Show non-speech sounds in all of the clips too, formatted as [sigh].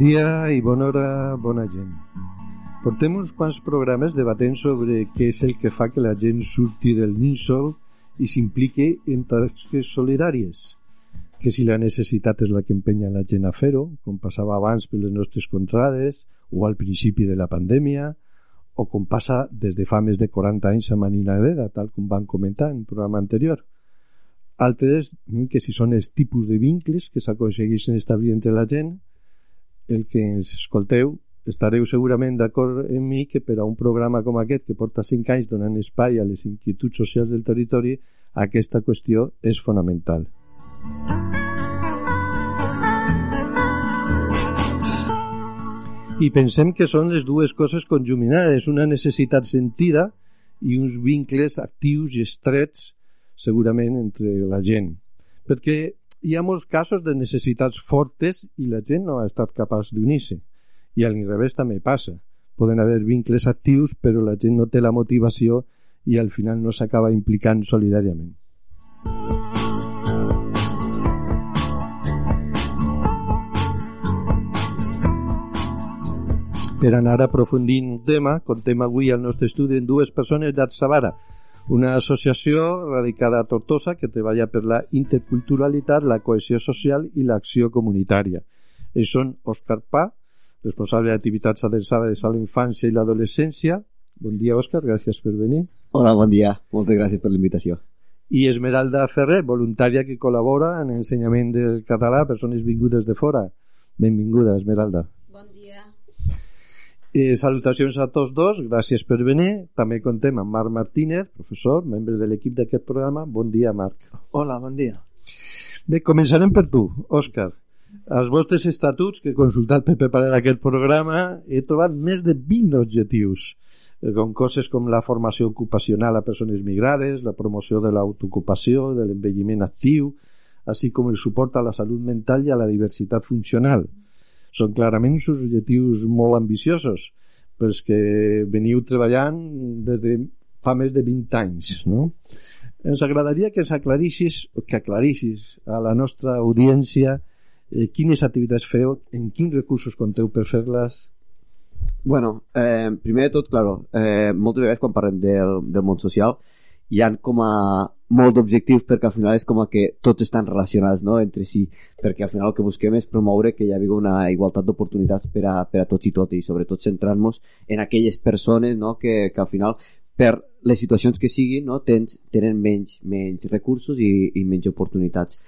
Dia i bona hora, bona gent. Portem uns quants programes debatent sobre què és el que fa que la gent surti del nínxol i s'impliqui en tasques solidàries. Que si la necessitat és la que empenya la gent a fer-ho, com passava abans per les nostres contrades o al principi de la pandèmia, o com passa des de fa més de 40 anys a Maninadera, tal com van comentar en el programa anterior. Altres, que si són els tipus de vincles que s'aconsegueixen establir entre la gent, el que ens escolteu estareu segurament d'acord amb mi que per a un programa com aquest que porta 5 anys donant espai a les inquietuds socials del territori aquesta qüestió és fonamental. I pensem que són les dues coses conjuminades, una necessitat sentida i uns vincles actius i estrets segurament entre la gent. Perquè hi ha molts casos de necessitats fortes i la gent no ha estat capaç d'unir-se. I a l'inrevés també passa. Poden haver vincles actius, però la gent no té la motivació i al final no s'acaba implicant solidàriament. Per anar aprofundint el tema, contem avui al nostre estudi en dues persones d'Atsabara, una associació radicada a Tortosa que treballa per la interculturalitat, la cohesió social i l'acció comunitària. Ells són Òscar Pa, responsable d'activitats adreçades a la infància i l'adolescència. Bon dia, Òscar, gràcies per venir. Hola, bon dia. Moltes gràcies per l'invitació. I Esmeralda Ferrer, voluntària que col·labora en l'ensenyament del català a persones vingudes de fora. Benvinguda, Esmeralda. Eh, salutacions a tots dos, gràcies per venir. També contem amb Marc Martínez, professor, membre de l'equip d'aquest programa. Bon dia, Marc. Hola, bon dia. Bé, començarem per tu, Òscar. Als vostres estatuts que he consultat per preparar aquest programa he trobat més de 20 objectius eh, com coses com la formació ocupacional a persones migrades, la promoció de l'autoocupació, de l'envelliment actiu, així com el suport a la salut mental i a la diversitat funcional. Són clarament uns objectius molt ambiciosos, però és que veniu treballant des de fa més de 20 anys, no? Ens agradaria que ens aclarissis, que aclarissis a la nostra audiència eh, quines activitats feu, en quins recursos conteu per fer-les, Bueno, eh, primer de tot, claro, eh, moltes vegades quan parlem del, del món social hi han com a molt d'objectius perquè al final és com que tots estan relacionats no? entre si, perquè al final el que busquem és promoure que hi hagi una igualtat d'oportunitats per, a, per a tots i tot i sobretot centrant-nos en aquelles persones no? que, que al final per les situacions que siguin no? Tens, tenen menys, menys recursos i, i menys oportunitats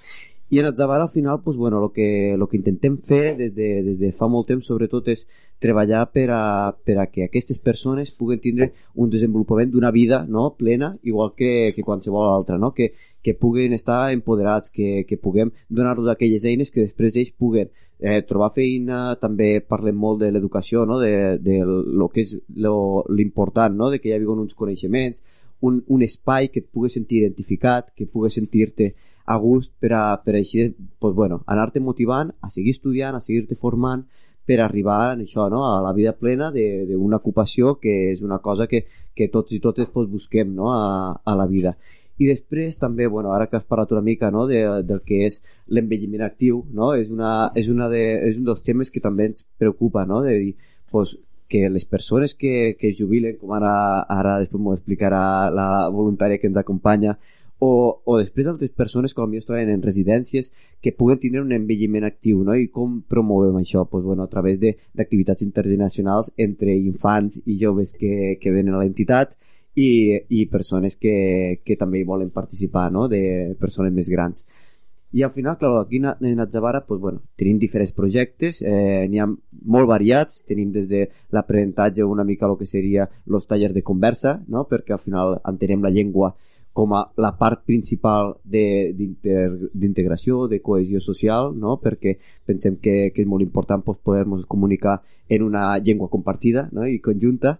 i en Atzabar al final pues, bueno, lo, que, lo que intentem fer des de, des de fa molt temps sobretot és treballar per a, per a que aquestes persones puguen tindre un desenvolupament d'una vida no, plena igual que, que qualsevol altra no? que, que puguen estar empoderats que, que puguem donar-los aquelles eines que després ells puguen eh, trobar feina també parlem molt de l'educació no? de, de lo que és l'important no? de que hi hagi uns coneixements un, un espai que et pugui sentir identificat que pugui sentir-te a gust per, a, per així pues, bueno, anar-te motivant a seguir estudiant, a seguir-te formant per arribar a això, no? a la vida plena d'una ocupació que és una cosa que, que tots i totes pues, busquem no? a, a la vida. I després també, bueno, ara que has parlat una mica no, de, del que és l'envelliment actiu, no? és, una, és, una de, és un dels temes que també ens preocupa, no? de dir pues, que les persones que, que jubilen, com ara, ara després m'ho explicarà la voluntària que ens acompanya, o, o després altres persones que potser troben en residències que puguen tindre un envelliment actiu, no? I com promovem això? Pues, bueno, a través d'activitats internacionals entre infants i joves que, que venen a l'entitat i, i persones que, que també hi volen participar, no? De persones més grans. I al final, clar, aquí en Atzavara pues, bueno, tenim diferents projectes, eh, n'hi ha molt variats, tenim des de l'aprenentatge una mica el que seria els tallers de conversa, no? perquè al final entenem la llengua com a la part principal d'integració, de, de cohesió social, no? perquè pensem que, que és molt important pues, poder-nos comunicar en una llengua compartida no? i conjunta.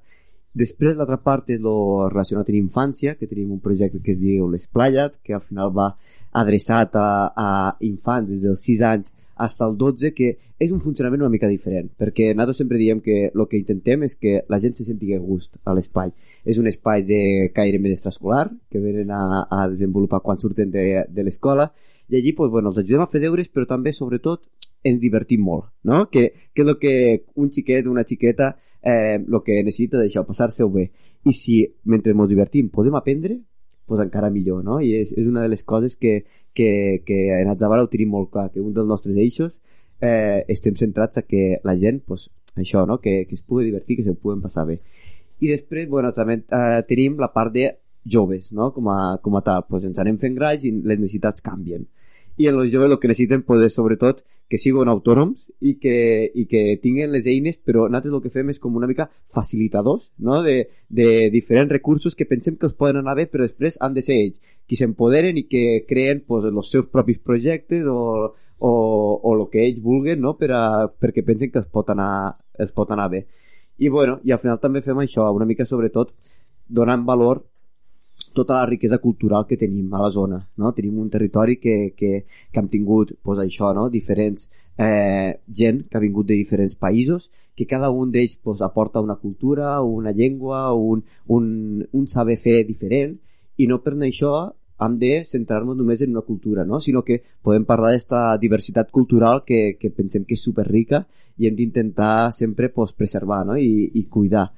Després l'altra part és lo relacionat amb infància, que tenim un projecte que es diu l'Esplayat, que al final va adreçat a, a infants des dels 6 anys fins al 12, que és un funcionament una mica diferent, perquè nosaltres sempre diem que el que intentem és que la gent se senti a gust a l'espai. És un espai de caire més extraescolar, que venen a, a desenvolupar quan surten de, de l'escola, i allí pues, bueno, els ajudem a fer deures, però també, sobretot, ens divertim molt, no? Que, que és el que un xiquet, una xiqueta, eh, el que necessita d'això, passar-se-ho bé. I si, mentre ens divertim, podem aprendre, pues encara millor, no? I és, és una de les coses que, que, que en Atzabara ho tenim molt clar, que un dels nostres eixos eh, estem centrats a que la gent, pues, això, no? que, que es pugui divertir, que se puguen passar bé. I després, bueno, també eh, tenim la part de joves, no? com, a, com a tal. Pues ens anem fent grans i les necessitats canvien i els joves el que necessiten és sobretot que siguin autònoms i que, i que tinguin les eines, però nosaltres el que fem és com una mica facilitadors no? de, de diferents recursos que pensem que els poden anar bé, però després han de ser ells qui s'empoderen i que creen pues, els seus propis projectes o, o, o el que ells vulguen no? per a, perquè pensen que els pot, anar, els pot anar bé. I, bueno, I al final també fem això, una mica sobretot donant valor tota la riquesa cultural que tenim a la zona. No? Tenim un territori que, que, que hem tingut pues, això, no? diferents eh, gent que ha vingut de diferents països, que cada un d'ells pues, aporta una cultura, una llengua, un, un, un saber fer diferent, i no per això hem de centrar-nos només en una cultura, no? sinó que podem parlar d'aquesta diversitat cultural que, que pensem que és superrica i hem d'intentar sempre pues, preservar no? I, i cuidar.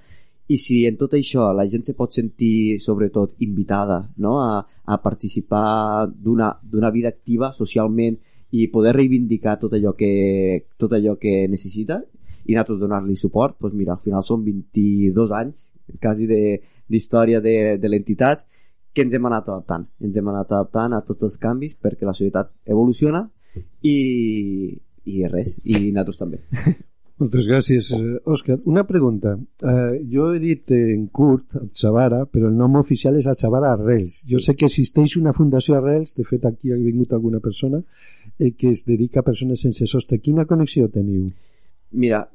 I si en tot això la gent se pot sentir, sobretot, invitada no? a, a participar d'una vida activa socialment i poder reivindicar tot allò que, tot allò que necessita i nosaltres donar-li suport, doncs mira, al final són 22 anys quasi d'història de, de, de l'entitat que ens hem anat adaptant. Ens hem anat adaptant a tots els canvis perquè la societat evoluciona i, i res, i nosaltres també. [laughs] Moltes gràcies, Òscar. Una pregunta. Uh, jo he dit en curt, Chavara, però el nom oficial és Chavara Arrels. Jo sé que existeix una fundació Arrels, de fet aquí ha vingut alguna persona, eh, que es dedica a persones sense sostre. Quina connexió teniu? Mira,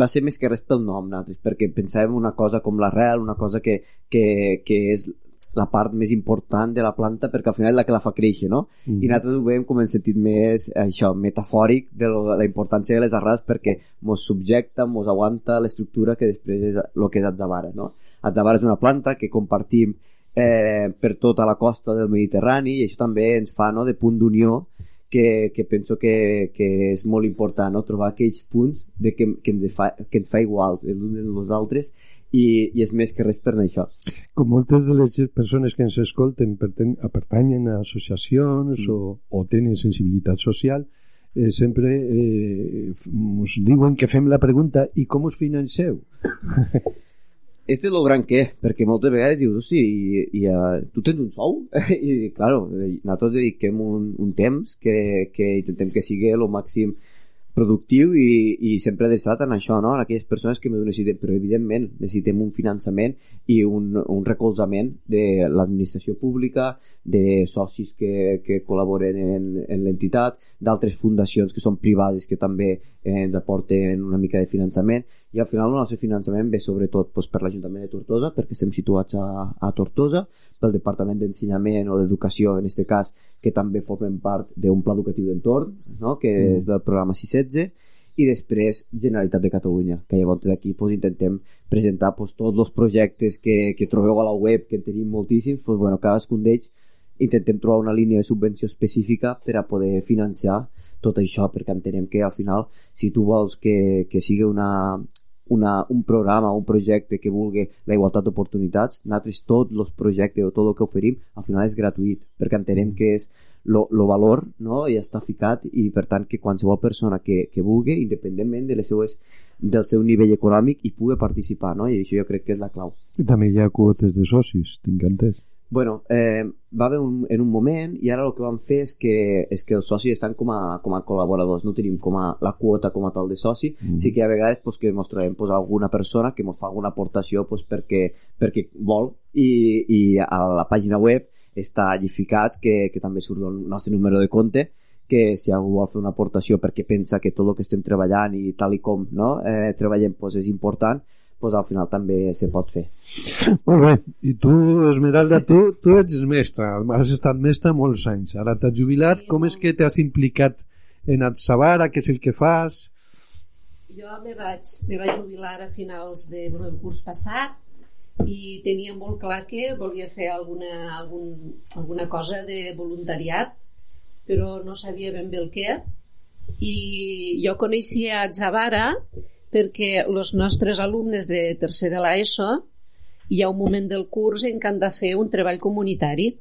va ser més que res pel nom, nosaltres, perquè pensàvem una cosa com l'arrel, una cosa que, que, que és la part més important de la planta perquè al final és la que la fa créixer, no? Mm -hmm. I nosaltres ho veiem com en sentit més, això, metafòric de la importància de les arrels perquè mos subjecta, mos aguanta l'estructura que després és el que és Atzavara, no? Atzavara és una planta que compartim eh, per tota la costa del Mediterrani i això també ens fa no, de punt d'unió que, que penso que, que és molt important no? trobar aquells punts de que, que, ens fa, que ens fa iguals els uns dels altres i, i és més que res per això. Com moltes de les persones que ens escolten pertanyen a associacions mm. o, o tenen sensibilitat social, eh, sempre eh, ens diuen que fem la pregunta i com us financeu? [laughs] este és lo gran que perquè moltes vegades dius, hosti, i, i uh, tu tens un sou? [laughs] I, claro, nosaltres dediquem un, un temps que, que intentem que sigui el màxim productiu i, i sempre adreçat en això, no? en aquelles persones que m'ho necessiten, però evidentment necessitem un finançament i un, un recolzament de l'administració pública, de socis que, que col·laboren en, en l'entitat, d'altres fundacions que són privades que també ens aporten una mica de finançament i al final el nostre finançament ve sobretot doncs, per l'Ajuntament de Tortosa perquè estem situats a, a Tortosa pel Departament d'Ensenyament o d'Educació en aquest cas que també formen part d'un pla educatiu d'entorn no? que mm. és del programa 616 i després Generalitat de Catalunya que llavors aquí pues, intentem presentar pues, tots els projectes que, que trobeu a la web que en tenim moltíssims pues, bueno, cadascun d'ells intentem trobar una línia de subvenció específica per a poder financiar tot això perquè entenem que al final si tu vols que, que sigui una, una, un programa, un projecte que vulgui la igualtat d'oportunitats, nosaltres tots els projectes o tot el que oferim al final és gratuït perquè entenem que és lo, lo valor no? ja està ficat i per tant que qualsevol persona que, que vulgui independentment de les seues, del seu nivell econòmic i pugui participar no? i això jo crec que és la clau i també hi ha quotes de socis, tinc entès Bueno, eh, va haver un, en un moment i ara el que vam fer és que, és que els socis estan com a, com a col·laboradors, no tenim com a la quota com a tal de soci, mm. sí que a vegades pues, que ens trobem pues, alguna persona que ens fa alguna aportació pues, perquè, perquè vol i, i a la pàgina web està llificat, que, que també surt el nostre número de compte, que si algú vol fer una aportació perquè pensa que tot el que estem treballant i tal i com no, eh, treballem pues, és important, pues, al final també se pot fer. Molt bé. I tu, Esmeralda, tu, tu ets mestra, has estat mestra molts anys. Ara t'has jubilat. Sí, Com és que t'has implicat en Atsabara? Què és el que fas? Jo me vaig, me vaig jubilar a finals de, bueno, del curs passat i tenia molt clar que volia fer alguna, algun, alguna cosa de voluntariat però no sabia ben bé el què i jo coneixia Zavara perquè els nostres alumnes de tercer de l'ESO hi ha un moment del curs en què han de fer un treball comunitari.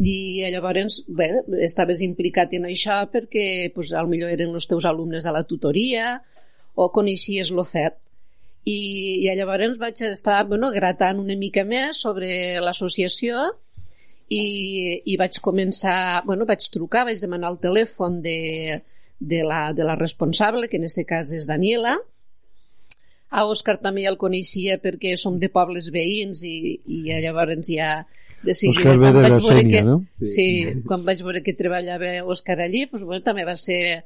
I llavors bé, estaves implicat en això perquè pues, millor eren els teus alumnes de la tutoria o coneixies lo fet. I, i llavors vaig estar bueno, gratant una mica més sobre l'associació i, i vaig començar, bueno, vaig trucar, vaig demanar el telèfon de, de, la, de la responsable, que en aquest cas és Daniela, a Òscar també ja el coneixia perquè som de pobles veïns i, i llavors ja de seguida, Òscar ve de la Sènia, que, no? Sí. sí, quan vaig veure que treballava Òscar allí, doncs, bueno, també va ser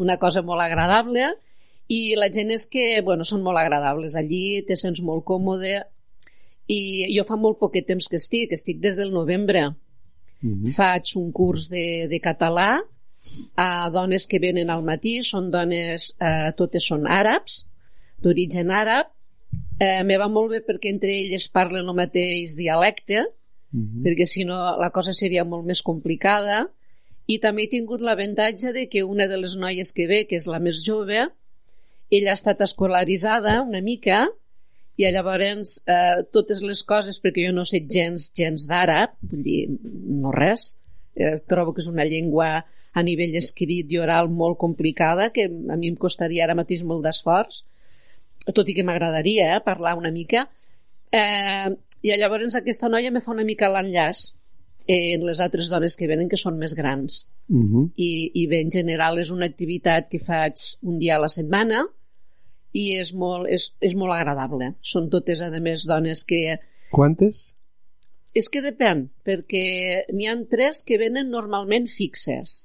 una cosa molt agradable i la gent és que, bueno, són molt agradables allí, te sents molt còmode i jo fa molt poc temps que estic, estic des del novembre. Mm -hmm. Faig un curs de, de català a dones que venen al matí, són dones, eh, totes són àrabs, d'origen àrab. Eh, me va molt bé perquè entre elles parlen el mateix dialecte, mm -hmm. perquè si no la cosa seria molt més complicada. I també he tingut l'avantatge de que una de les noies que ve, que és la més jove, ella ha estat escolaritzada una mica i llavors eh, totes les coses, perquè jo no sé gens, gens d'àrab, vull dir, no res, eh, trobo que és una llengua a nivell escrit i oral molt complicada, que a mi em costaria ara mateix molt d'esforç, tot i que m'agradaria eh, parlar una mica. Eh, I llavors aquesta noia me fa una mica l'enllaç en les altres dones que venen que són més grans. Uh mhm. -huh. I, I bé, en general és una activitat que faig un dia a la setmana, i és molt, és, és molt agradable. Són totes, a més, dones que... Quantes? És que depèn, perquè n'hi han tres que venen normalment fixes.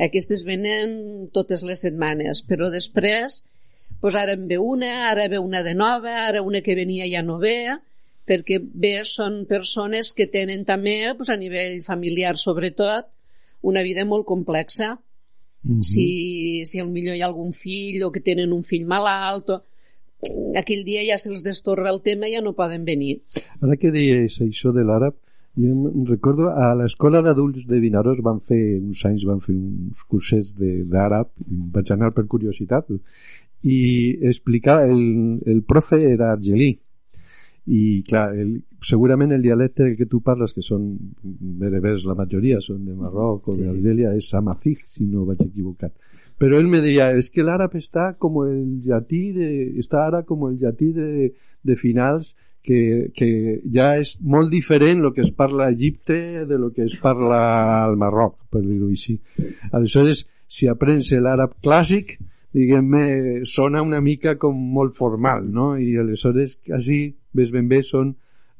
Aquestes venen totes les setmanes, però després, doncs ara en ve una, ara ve una de nova, ara una que venia ja no ve, perquè bé, són persones que tenen també, doncs a nivell familiar sobretot, una vida molt complexa -huh. si, si al millor hi ha algun fill o que tenen un fill malalt o... aquell dia ja se'ls destorba el tema i ja no poden venir. Ara que deies això de l'àrab, jo recordo a l'escola d'adults de Vinaròs van fer uns anys van fer uns cursets d'àrab vaig anar per curiositat i explicar el, el profe era argelí i clar, el, segurament el dialecte que tu parles, que són berebers la majoria, són de Marroc o sí, d'Argelia, és samazig, si no vaig equivocat. Però ell me deia, és que l'àrab està com el llatí de, està ara com el llatí de, de finals que, que ja és molt diferent el que es parla a Egipte de lo que es parla al Marroc, per dir-ho així. Aleshores, si aprens l'àrab clàssic, diguem-ne, sona una mica com molt formal, no? I aleshores, quasi, ves ben bé, són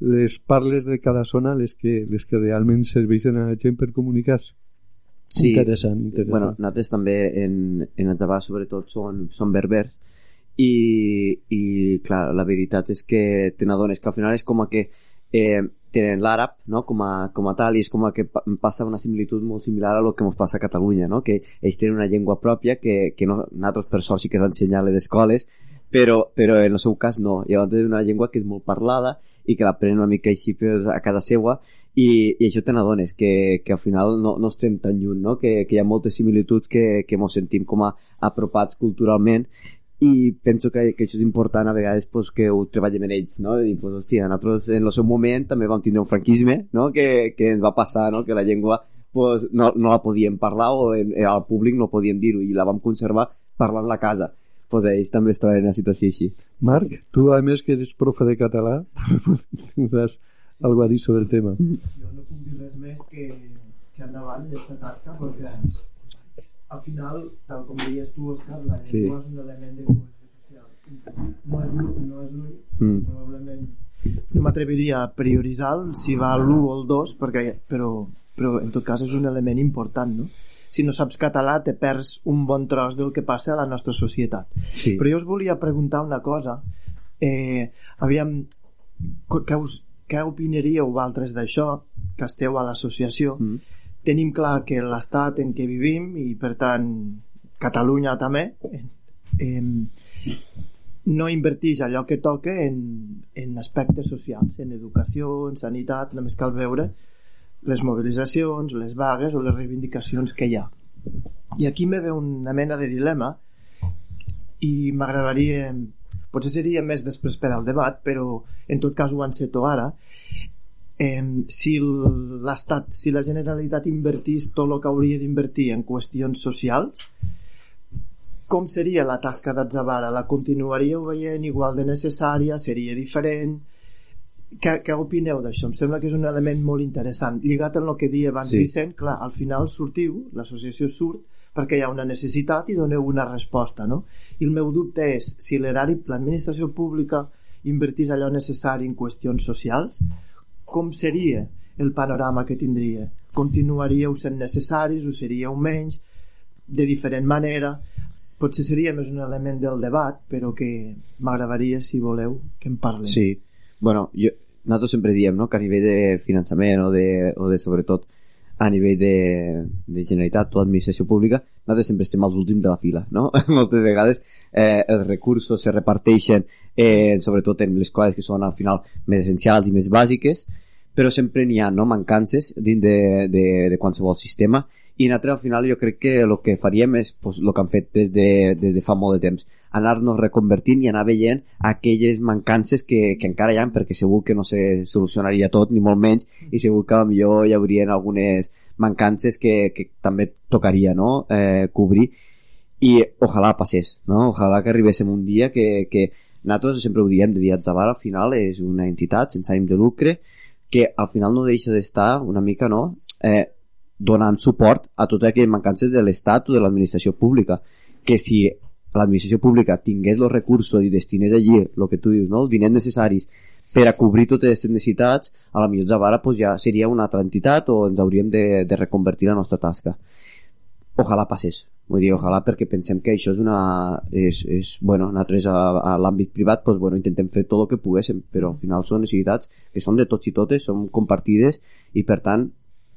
les parles de cada zona les que, les que realment serveixen a la gent per comunicar-se. Sí. Interessant, interessant. Bueno, nosaltres també en, en Atzabà sobretot són, són berbers i, i clar, la veritat és que te n'adones que al final és com a que eh, tenen l'àrab no? com, a, com a tal i és com a que passa una similitud molt similar a lo que ens passa a Catalunya no? que ells tenen una llengua pròpia que, que no, nosaltres per sort sí que s'ensenya a les escoles però, però en el seu cas no llavors és una llengua que és molt parlada i que l'aprenen una mica així pues, a casa seva i, i això te n'adones, que, que al final no, no estem tan lluny, no? que, que hi ha moltes similituds que, que ens sentim com a apropats culturalment i penso que, que això és important a vegades pues, que ho treballem en ells, no? de dir, pues, hòstia, nosaltres en el seu moment també vam tindre un franquisme no? que, que ens va passar no? que la llengua pues, no, no la podíem parlar o en, al públic no podíem dir-ho i la vam conservar parlant la casa pues ells també es troben en una situació així. Marc, tu a més que ets profe de català, [laughs] tindràs alguna a dir sobre el tema. Jo no puc dir res més que, que endavant d'aquesta tasca, perquè al final, tal com deies tu, Òscar, la llengua sí. és un element de cohesió social. No és l'únic, no és l'únic, mm. probablement no m'atreviria a prioritzar si va l'1 o el 2 perquè, però, però en tot cas és un element important no? si no saps català te perds un bon tros del que passa a la nostra societat Sí. però jo us volia preguntar una cosa eh, aviam què, us, què opinaríeu vosaltres d'això que esteu a l'associació Mm. Tenim clar que l'estat en què vivim i per tant Catalunya també eh, no inverteix allò que toca en, en aspectes socials, en educació, en sanitat, només cal veure les mobilitzacions, les vagues o les reivindicacions que hi ha. I aquí me ve una mena de dilema i m'agradaria potser seria més després per al debat però en tot cas ho enceto ara eh, si l'Estat si la Generalitat invertís tot el que hauria d'invertir en qüestions socials com seria la tasca d'Atzavara? La continuaríeu veient igual de necessària? Seria diferent? Què, què opineu d'això? Em sembla que és un element molt interessant. Lligat amb el que deia abans Sí. Vicent, clar, al final sortiu, l'associació surt perquè hi ha una necessitat i doneu una resposta, no? I el meu dubte és si l'erari, l'administració pública invertís allò necessari en qüestions socials, com seria el panorama que tindria? Continuaríeu sent necessaris, ho seríeu menys, de diferent manera? Potser seria més un element del debat, però que m'agradaria, si voleu, que en parlem. Sí. Bueno, jo, nosaltres sempre diem no, que a nivell de finançament o de, o de sobretot a nivell de, de Generalitat o administració pública, nosaltres sempre estem als últims de la fila, no? [laughs] Moltes vegades eh, els recursos se reparteixen eh, sobretot en les coses que són al final més essencials i més bàsiques, però sempre n'hi ha no, mancances dins de, de, de qualsevol sistema i nosaltres al final jo crec que el que faríem és pues, el que han fet des de, des de fa molt de temps anar-nos reconvertint i anar veient aquelles mancances que, que encara hi ha perquè segur que no se solucionaria tot ni molt menys i segur que millor hi haurien algunes mancances que, que també tocaria no? eh, cobrir i ojalà passés no? ojalà que arribéssim un dia que, que nosaltres sempre ho diem de dia Zabar al final és una entitat sense ànim de lucre que al final no deixa d'estar una mica no eh, donant suport a totes aquelles mancances de l'Estat o de l'administració pública que si l'administració pública tingués els recursos i destinés allí el que tu dius, no? els diners necessaris per a cobrir totes aquestes necessitats, a la millor Zavara pues, ja seria una altra entitat o ens hauríem de, de reconvertir la nostra tasca. Ojalà passés, vull dir, ojalà perquè pensem que això és una... És, és, bueno, nosaltres a, a l'àmbit privat pues, bueno, intentem fer tot el que poguéssim, però al final són necessitats que són de tots i totes, són compartides i per tant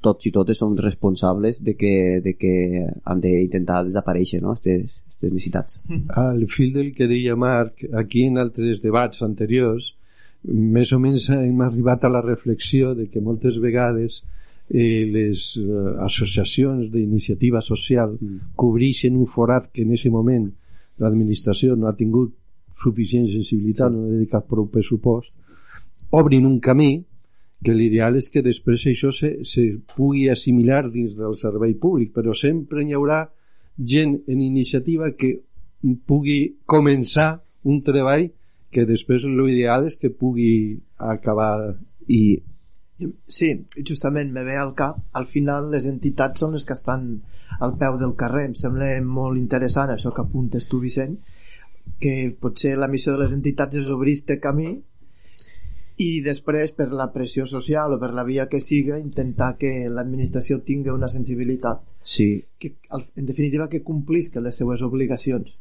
tots i totes som responsables de que, de que han d'intentar desaparèixer no? aquestes, necessitats. Al fil del que deia Marc, aquí en altres debats anteriors, més o menys hem arribat a la reflexió de que moltes vegades les eh, associacions d'iniciativa social Mm. cobreixen un forat que en aquest moment l'administració no ha tingut suficient sensibilitat, no ha dedicat prou pressupost, obrin un camí que l'ideal és que després això se, se pugui assimilar dins del servei públic, però sempre hi haurà gent en iniciativa que pugui començar un treball que després l'ideal és que pugui acabar I Sí, justament me ve al cap, al final les entitats són les que estan al peu del carrer. Em sembla molt interessant això que apuntes tu, Vicent, que potser la missió de les entitats és obrir este camí i després per la pressió social o per la via que siga intentar que l'administració tingui una sensibilitat sí, que en definitiva que complisca les seues obligacions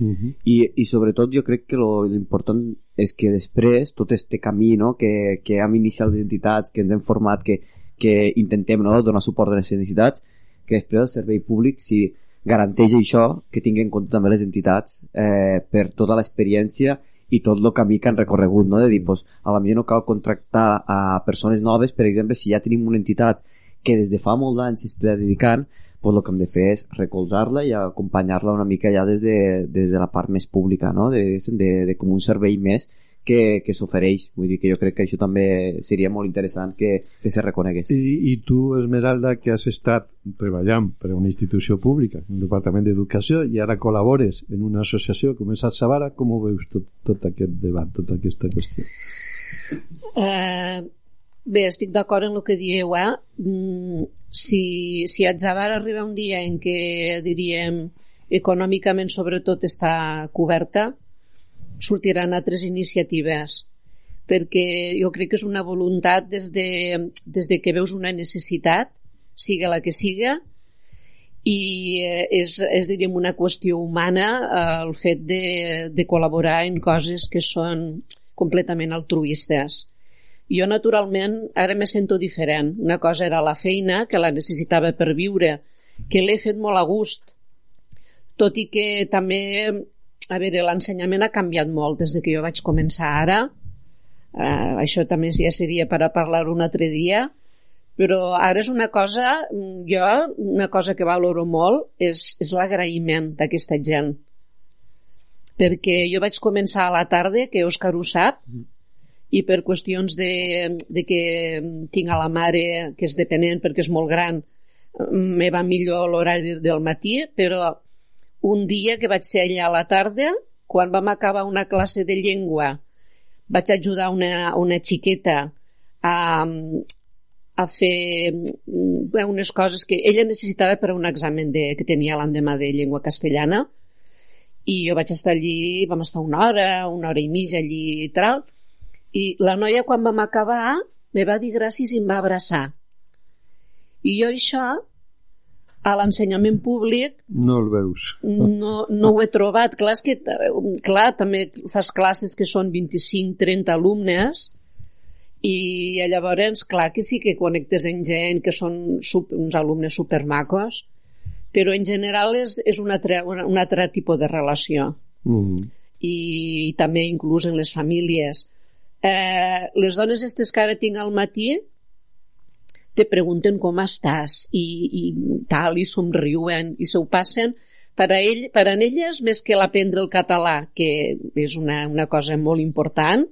uh -huh. I, i sobretot jo crec que l'important és que després tot este camí no, que, que hem iniciat les entitats, que ens hem format, que, que intentem no, donar suport a les necessitats, que després el servei públic si garanteix això, que tingui en compte també les entitats eh, per tota l'experiència i tot el camí que han recorregut, no? de dir, pues, a la millor no cal contractar a persones noves, per exemple, si ja tenim una entitat que des de fa molts anys s'està dedicant, pues el que hem de fer és recolzar-la i acompanyar-la una mica ja des de, des de la part més pública, no? de, de, de com un servei més que, que s'ofereix. Vull dir que jo crec que això també seria molt interessant que, que se reconegués. I, I tu, Esmeralda, que has estat treballant per a una institució pública, el Departament d'Educació, i ara col·labores en una associació com és Atsabara, com ho veus tot, tot aquest debat, tota aquesta qüestió? Eh, bé, estic d'acord en el que dieu, eh? Mm, si, si Atzabar arriba un dia en què, diríem, econòmicament sobretot està coberta, sortiran altres iniciatives. perquè jo crec que és una voluntat des de, des de que veus una necessitat, siga la que siga, i eh, és, és diríem, una qüestió humana eh, el fet de, de col·laborar en coses que són completament altruistes. Jo, naturalment, ara me sento diferent. Una cosa era la feina, que la necessitava per viure, que l'he fet molt a gust, tot i que també, a veure, l'ensenyament ha canviat molt des de que jo vaig començar ara, Uh, això també ja seria per a parlar un altre dia, però ara és una cosa, jo, una cosa que valoro molt és, és l'agraïment d'aquesta gent. Perquè jo vaig començar a la tarda, que Òscar ho sap, i per qüestions de, de que tinc a la mare, que és dependent perquè és molt gran, me va millor l'horari del matí, però un dia que vaig ser allà a la tarda, quan vam acabar una classe de llengua vaig ajudar una, una xiqueta a, a fer bé, unes coses que ella necessitava per a un examen de, que tenia l'endemà de llengua castellana i jo vaig estar allí, vam estar una hora, una hora i mitja allí i tal, i la noia quan vam acabar me va dir gràcies i em va abraçar. I jo això a l'ensenyament públic no el veus no, no ho he trobat clar, és que, clar, també fas classes que són 25-30 alumnes i llavors clar que sí que connectes amb gent que són super, uns alumnes supermacos però en general és, és un, altre, un altre tipus de relació mm. I, i també inclús en les famílies eh, les dones estes que ara tinc al matí te pregunten com estàs i, i tal, i somriuen i s'ho passen. Per a, ell, per a elles més que l'aprendre el català que és una, una cosa molt important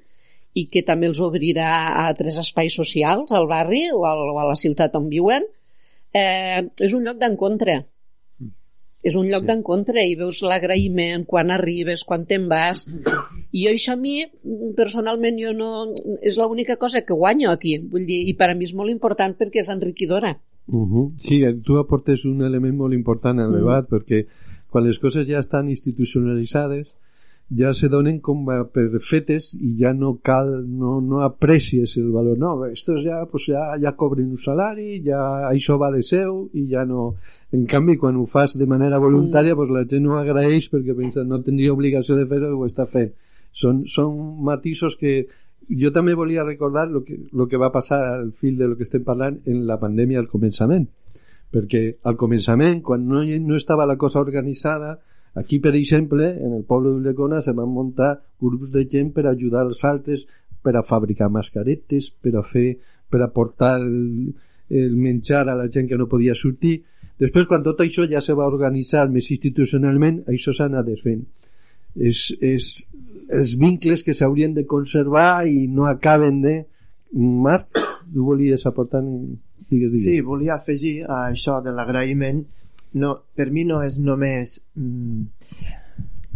i que també els obrirà a altres espais socials al barri o, al, o a la ciutat on viuen eh, és un lloc d'encontre és un lloc d'encontre i veus l'agraïment quan arribes, quan te'n vas i jo això a mi personalment jo no, és l'única cosa que guanyo aquí vull dir, i per a mi és molt important perquè és enriquidora uh -huh. Sí, tu aportes un element molt important al mm. debat perquè quan les coses ja estan institucionalitzades ja se donen com per fetes i ja no cal, no, no aprecies el valor. No, estos ja, pues ja, ja cobren un salari, ja això va de seu i ja no... En canvi, quan ho fas de manera voluntària, mm. pues la gent no agraeix perquè pensa no tindria obligació de fer-ho i ho està fent. Són, són matisos que jo també volia recordar el que, lo que va passar al fil de lo que estem parlant en la pandèmia al començament perquè al començament, quan no, no estava la cosa organitzada, Aquí, per exemple, en el poble d'Ullecona se van muntar grups de gent per ajudar els altres per a fabricar mascaretes, per a fer, per a portar el, el menjar a la gent que no podia sortir. Després, quan tot això ja se va organitzar més institucionalment, això s'ha anat desfent. És, és, els vincles que s'haurien de conservar i no acaben de... Marc, tu volies aportar... Digues, digues. Sí, volia afegir a això de l'agraïment no, per mi no és només mm,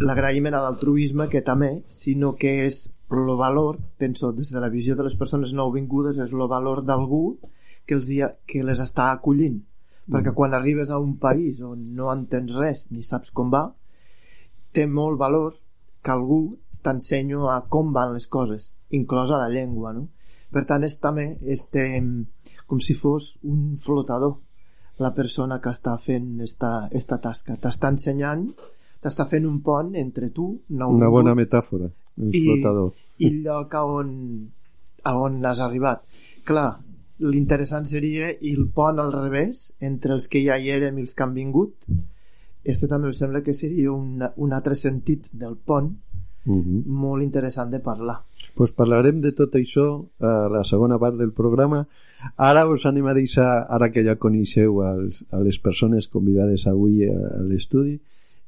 l'agraïment a l'altruisme que també, sinó que és el valor, penso des de la visió de les persones nouvingudes, és el valor d'algú que, els ha, que les està acollint perquè mm. quan arribes a un país on no entens res ni saps com va té molt valor que algú t'ensenyo a com van les coses inclosa la llengua no? per tant és també este, com si fos un flotador la persona que està fent esta, esta tasca. T'està ensenyant, t'està fent un pont entre tu, no una bona metàfora, un i, flotador. I lloc a on, a on has arribat. Clar, l'interessant seria el pont al revés entre els que ja hi érem i els que han vingut este també em sembla que seria un, un altre sentit del pont uh mhm. -huh. molt interessant de parlar pues parlarem de tot això a la segona part del programa Ara us anem a deixar, ara que ja coneixeu als, a les persones convidades avui a, a l'estudi,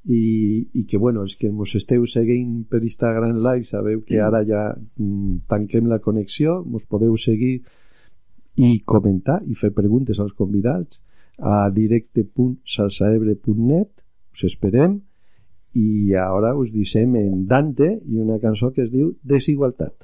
i, i que, bueno, els que ens esteu seguint per Instagram Live sabeu que ara ja mm, tanquem la connexió, ens podeu seguir i comentar i fer preguntes als convidats a directe.salsaebre.net us esperem i ara us deixem en Dante i una cançó que es diu Desigualtat.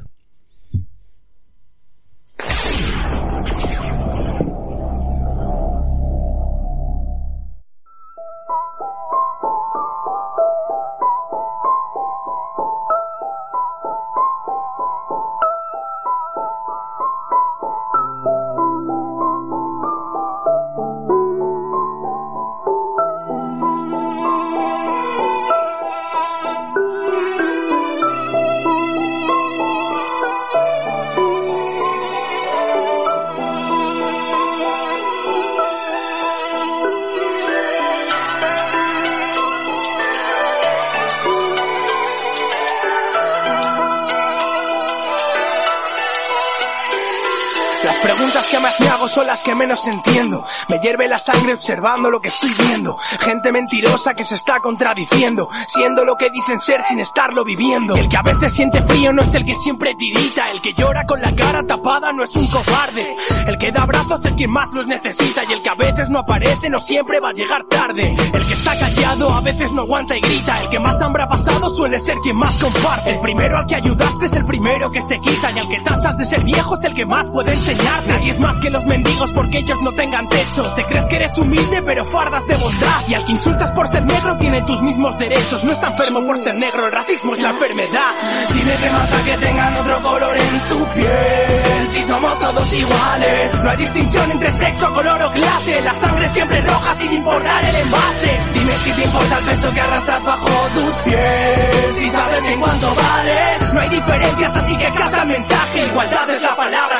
Las que menos entiendo. Me hierve la sangre observando lo que estoy viendo. Gente mentirosa que se está contradiciendo, siendo lo que dicen ser sin estarlo viviendo. El que a veces siente frío no es el que siempre tirita, el que llora con la cara tapada no es un cobarde. El que da abrazos es quien más los necesita y el que a veces no aparece no siempre va a llegar tarde. El que está callado a veces no aguanta y grita. El que más hambre ha pasado suele ser quien más comparte. El primero al que ayudaste es el primero que se quita y al que tachas de ser viejo es el que más puede enseñarte. Nadie es más que los mendigos porque ellos no tengan techo. Te crees que eres humilde pero fardas de bondad. Y al que insultas por ser negro tiene tus mismos derechos. No está enfermo por ser negro, el racismo es la enfermedad. Dime que mata que tengan otro color en su piel. Si somos todos iguales, no hay distinción entre sexo, color o clase. La sangre siempre roja sin importar el envase. Dime si te importa el peso que arrastras bajo tus pies. Si sabes bien cuánto vales, no hay diferencias así que capta el mensaje. Igualdad es la palabra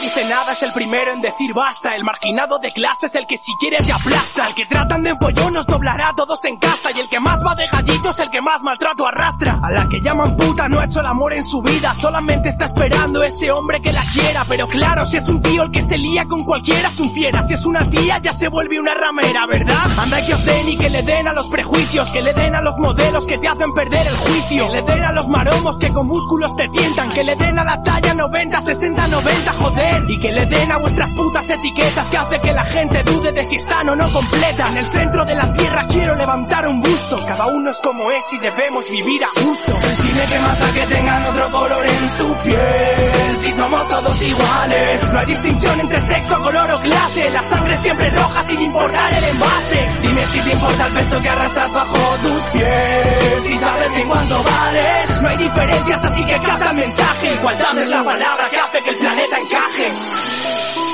dice nada es el primero en decir basta. El marginado de clase es el que si quiere te aplasta. El que tratan de empollón nos doblará todos en casta. Y el que más va de gallito es el que más maltrato arrastra. A la que llaman puta no ha hecho el amor en su vida. Solamente está esperando ese hombre que la quiera. Pero claro, si es un tío el que se lía con cualquiera es un fiera. Si es una tía ya se vuelve una ramera, ¿verdad? Anda que os den y que le den a los prejuicios. Que le den a los modelos que te hacen perder el juicio. Que le den a los maromos que con músculos te tientan. Que le den a la talla 90, 60, 90, joder. Y que le den a vuestras putas etiquetas que hace que la gente dude de si están o no completas. En el centro de la tierra quiero levantar un busto. Cada uno es como es y debemos vivir a gusto. Dime que mata que tengan otro color en su piel. Si somos todos iguales, no hay distinción entre sexo, color o clase. La sangre siempre roja sin importar el envase. Dime si te importa el peso que arrastras bajo tus pies. Si sabes bien cuánto vales, no hay diferencias así que capta el mensaje. Igualdad es la palabra que hace que el planeta encaje. Sí,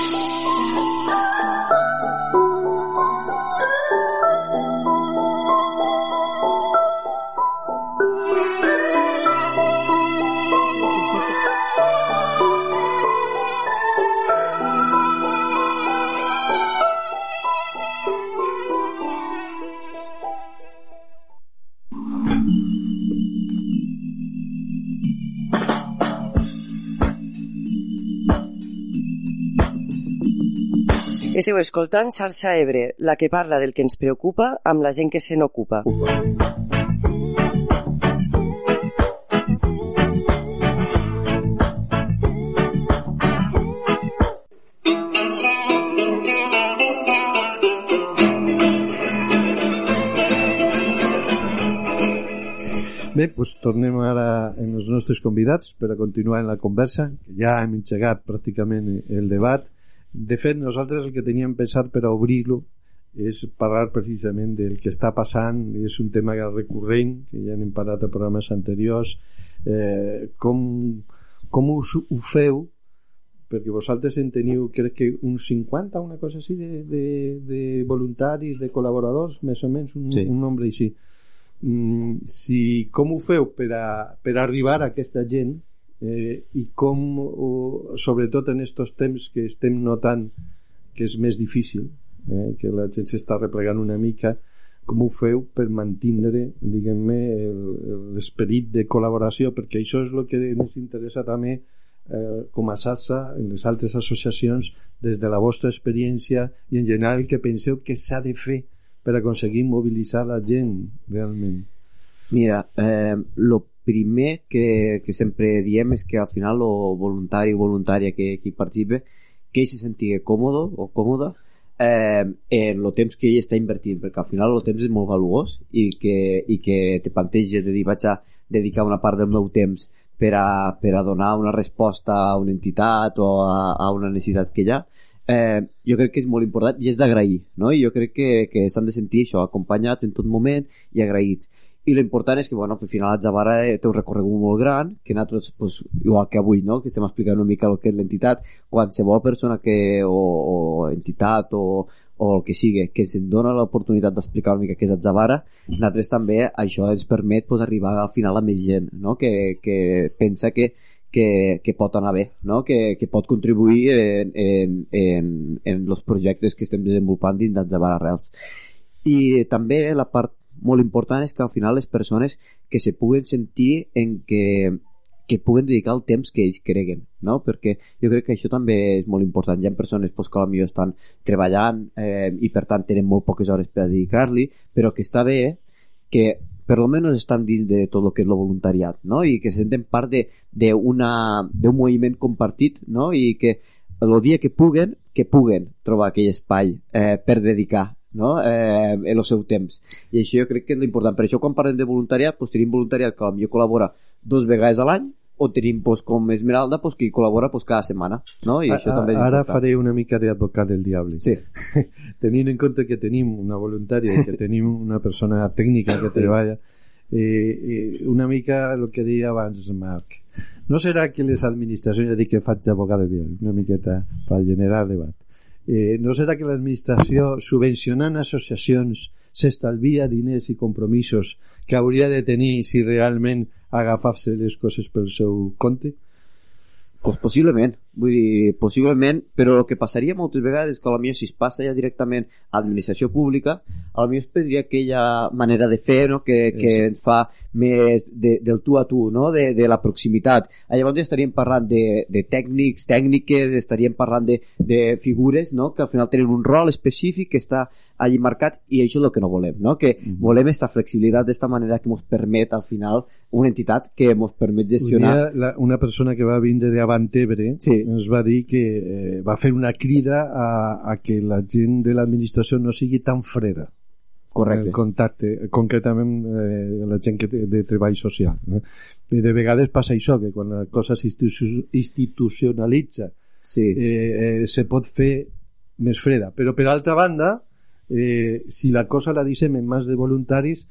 Esteu escoltant Xarxa Ebre, la que parla del que ens preocupa amb la gent que se n'ocupa. Bé, doncs tornem ara en els nostres convidats per a continuar en la conversa, ja hem engegat pràcticament el debat. De fet, nosaltres el que teníem pensat per a obrir-lo és parlar precisament del que està passant, és un tema recurrent, que ja n'hem parlat a programes anteriors, eh, com, com us ho feu? Perquè vosaltres en teniu crec que uns 50 una cosa així de, de, de voluntaris, de col·laboradors més o menys un, Sí. un nombre així. Mm, si, com ho feu per, a, per arribar a aquesta gent eh, i com o, sobretot en estos temps que estem notant que és més difícil eh, que la gent s'està replegant una mica com ho feu per mantindre diguem-ne l'esperit de col·laboració? Perquè això és el que ens interessa també eh, com a SASA en les altres associacions des de la vostra experiència i en general que penseu que s'ha de fer per aconseguir mobilitzar la gent realment? Mira, eh, lo primer que, que sempre diem és que al final lo voluntari o voluntària que, que hi participe que ell se sentigui còmode o còmoda eh, en el temps que ell està invertint perquè al final el temps és molt valuós i que, i que te planteges de dir vaig a dedicar una part del meu temps per a, per a donar una resposta a una entitat o a, a una necessitat que hi ha eh, jo crec que és molt important i és d'agrair no? i jo crec que, que s'han de sentir això acompanyats en tot moment i agraïts i l'important és que, bueno, al final Zavara eh, té un recorregut molt gran, que nosaltres, pues, igual que avui, no?, que estem explicant una mica el que és l'entitat, qualsevol persona que, o, o entitat o, o el que sigui, que se'n dona l'oportunitat d'explicar una mica què és Zavara, nosaltres també això ens permet pues, arribar al final a més gent, no?, que, que pensa que que, que pot anar bé, no? que, que pot contribuir en, en, en, en els projectes que estem desenvolupant dins d'Atzavara Arrels. I també la part molt important és que al final les persones que se puguen sentir en que, que puguen dedicar el temps que ells creguen, no? Perquè jo crec que això també és molt important. Hi ha persones pues, que potser estan treballant eh, i per tant tenen molt poques hores per dedicar-li, però que està bé que per lo menos estan dins de tot el que és el voluntariat, no? I que se senten part d'un moviment compartit, no? I que el dia que puguen, que puguen trobar aquell espai eh, per dedicar no? eh, en el seu temps. I això jo crec que és important. Per això quan parlem de voluntariat, doncs tenim voluntariat que potser col·labora dos vegades a l'any o tenim pues, com Esmeralda pues, que col·labora pues, cada setmana no? I a, això també és ara important. faré una mica d'advocat del diable sí. [laughs] tenint en compte que tenim una voluntària que tenim una persona tècnica que treballa eh, eh, una mica el que deia abans Marc no serà que les administracions ja dic que faig d'advocat del diable una miqueta per generar debat eh, no serà que l'administració subvencionant associacions s'estalvia diners i compromisos que hauria de tenir si realment agafar-se les coses pel seu compte? Pues possiblement, vull dir, possiblement, però el que passaria moltes vegades és que potser si es passa ja directament a administració pública, potser es perdria aquella manera de fer no? que, que sí. ens fa més de, del tu a tu, no? de, de la proximitat. Llavors estaríem parlant de, de tècnics, tècniques, estaríem parlant de, de figures no? que al final tenen un rol específic que està allí marcat i això és el que no volem, no? que mm -hmm. volem aquesta flexibilitat d'esta manera que ens permet al final una entitat que ens permet gestionar... Un la, una persona que va vindre de Avantebre sí. ens va dir que eh, va fer una crida a, a que la gent de l'administració no sigui tan freda Correcte. el contacte, concretament eh, la gent que de treball social. Eh? De vegades passa això, que quan la cosa s'institucionalitza sí. eh, eh, se pot fer més freda. Però per altra banda, eh, si la cosa la deixem en mans de voluntaris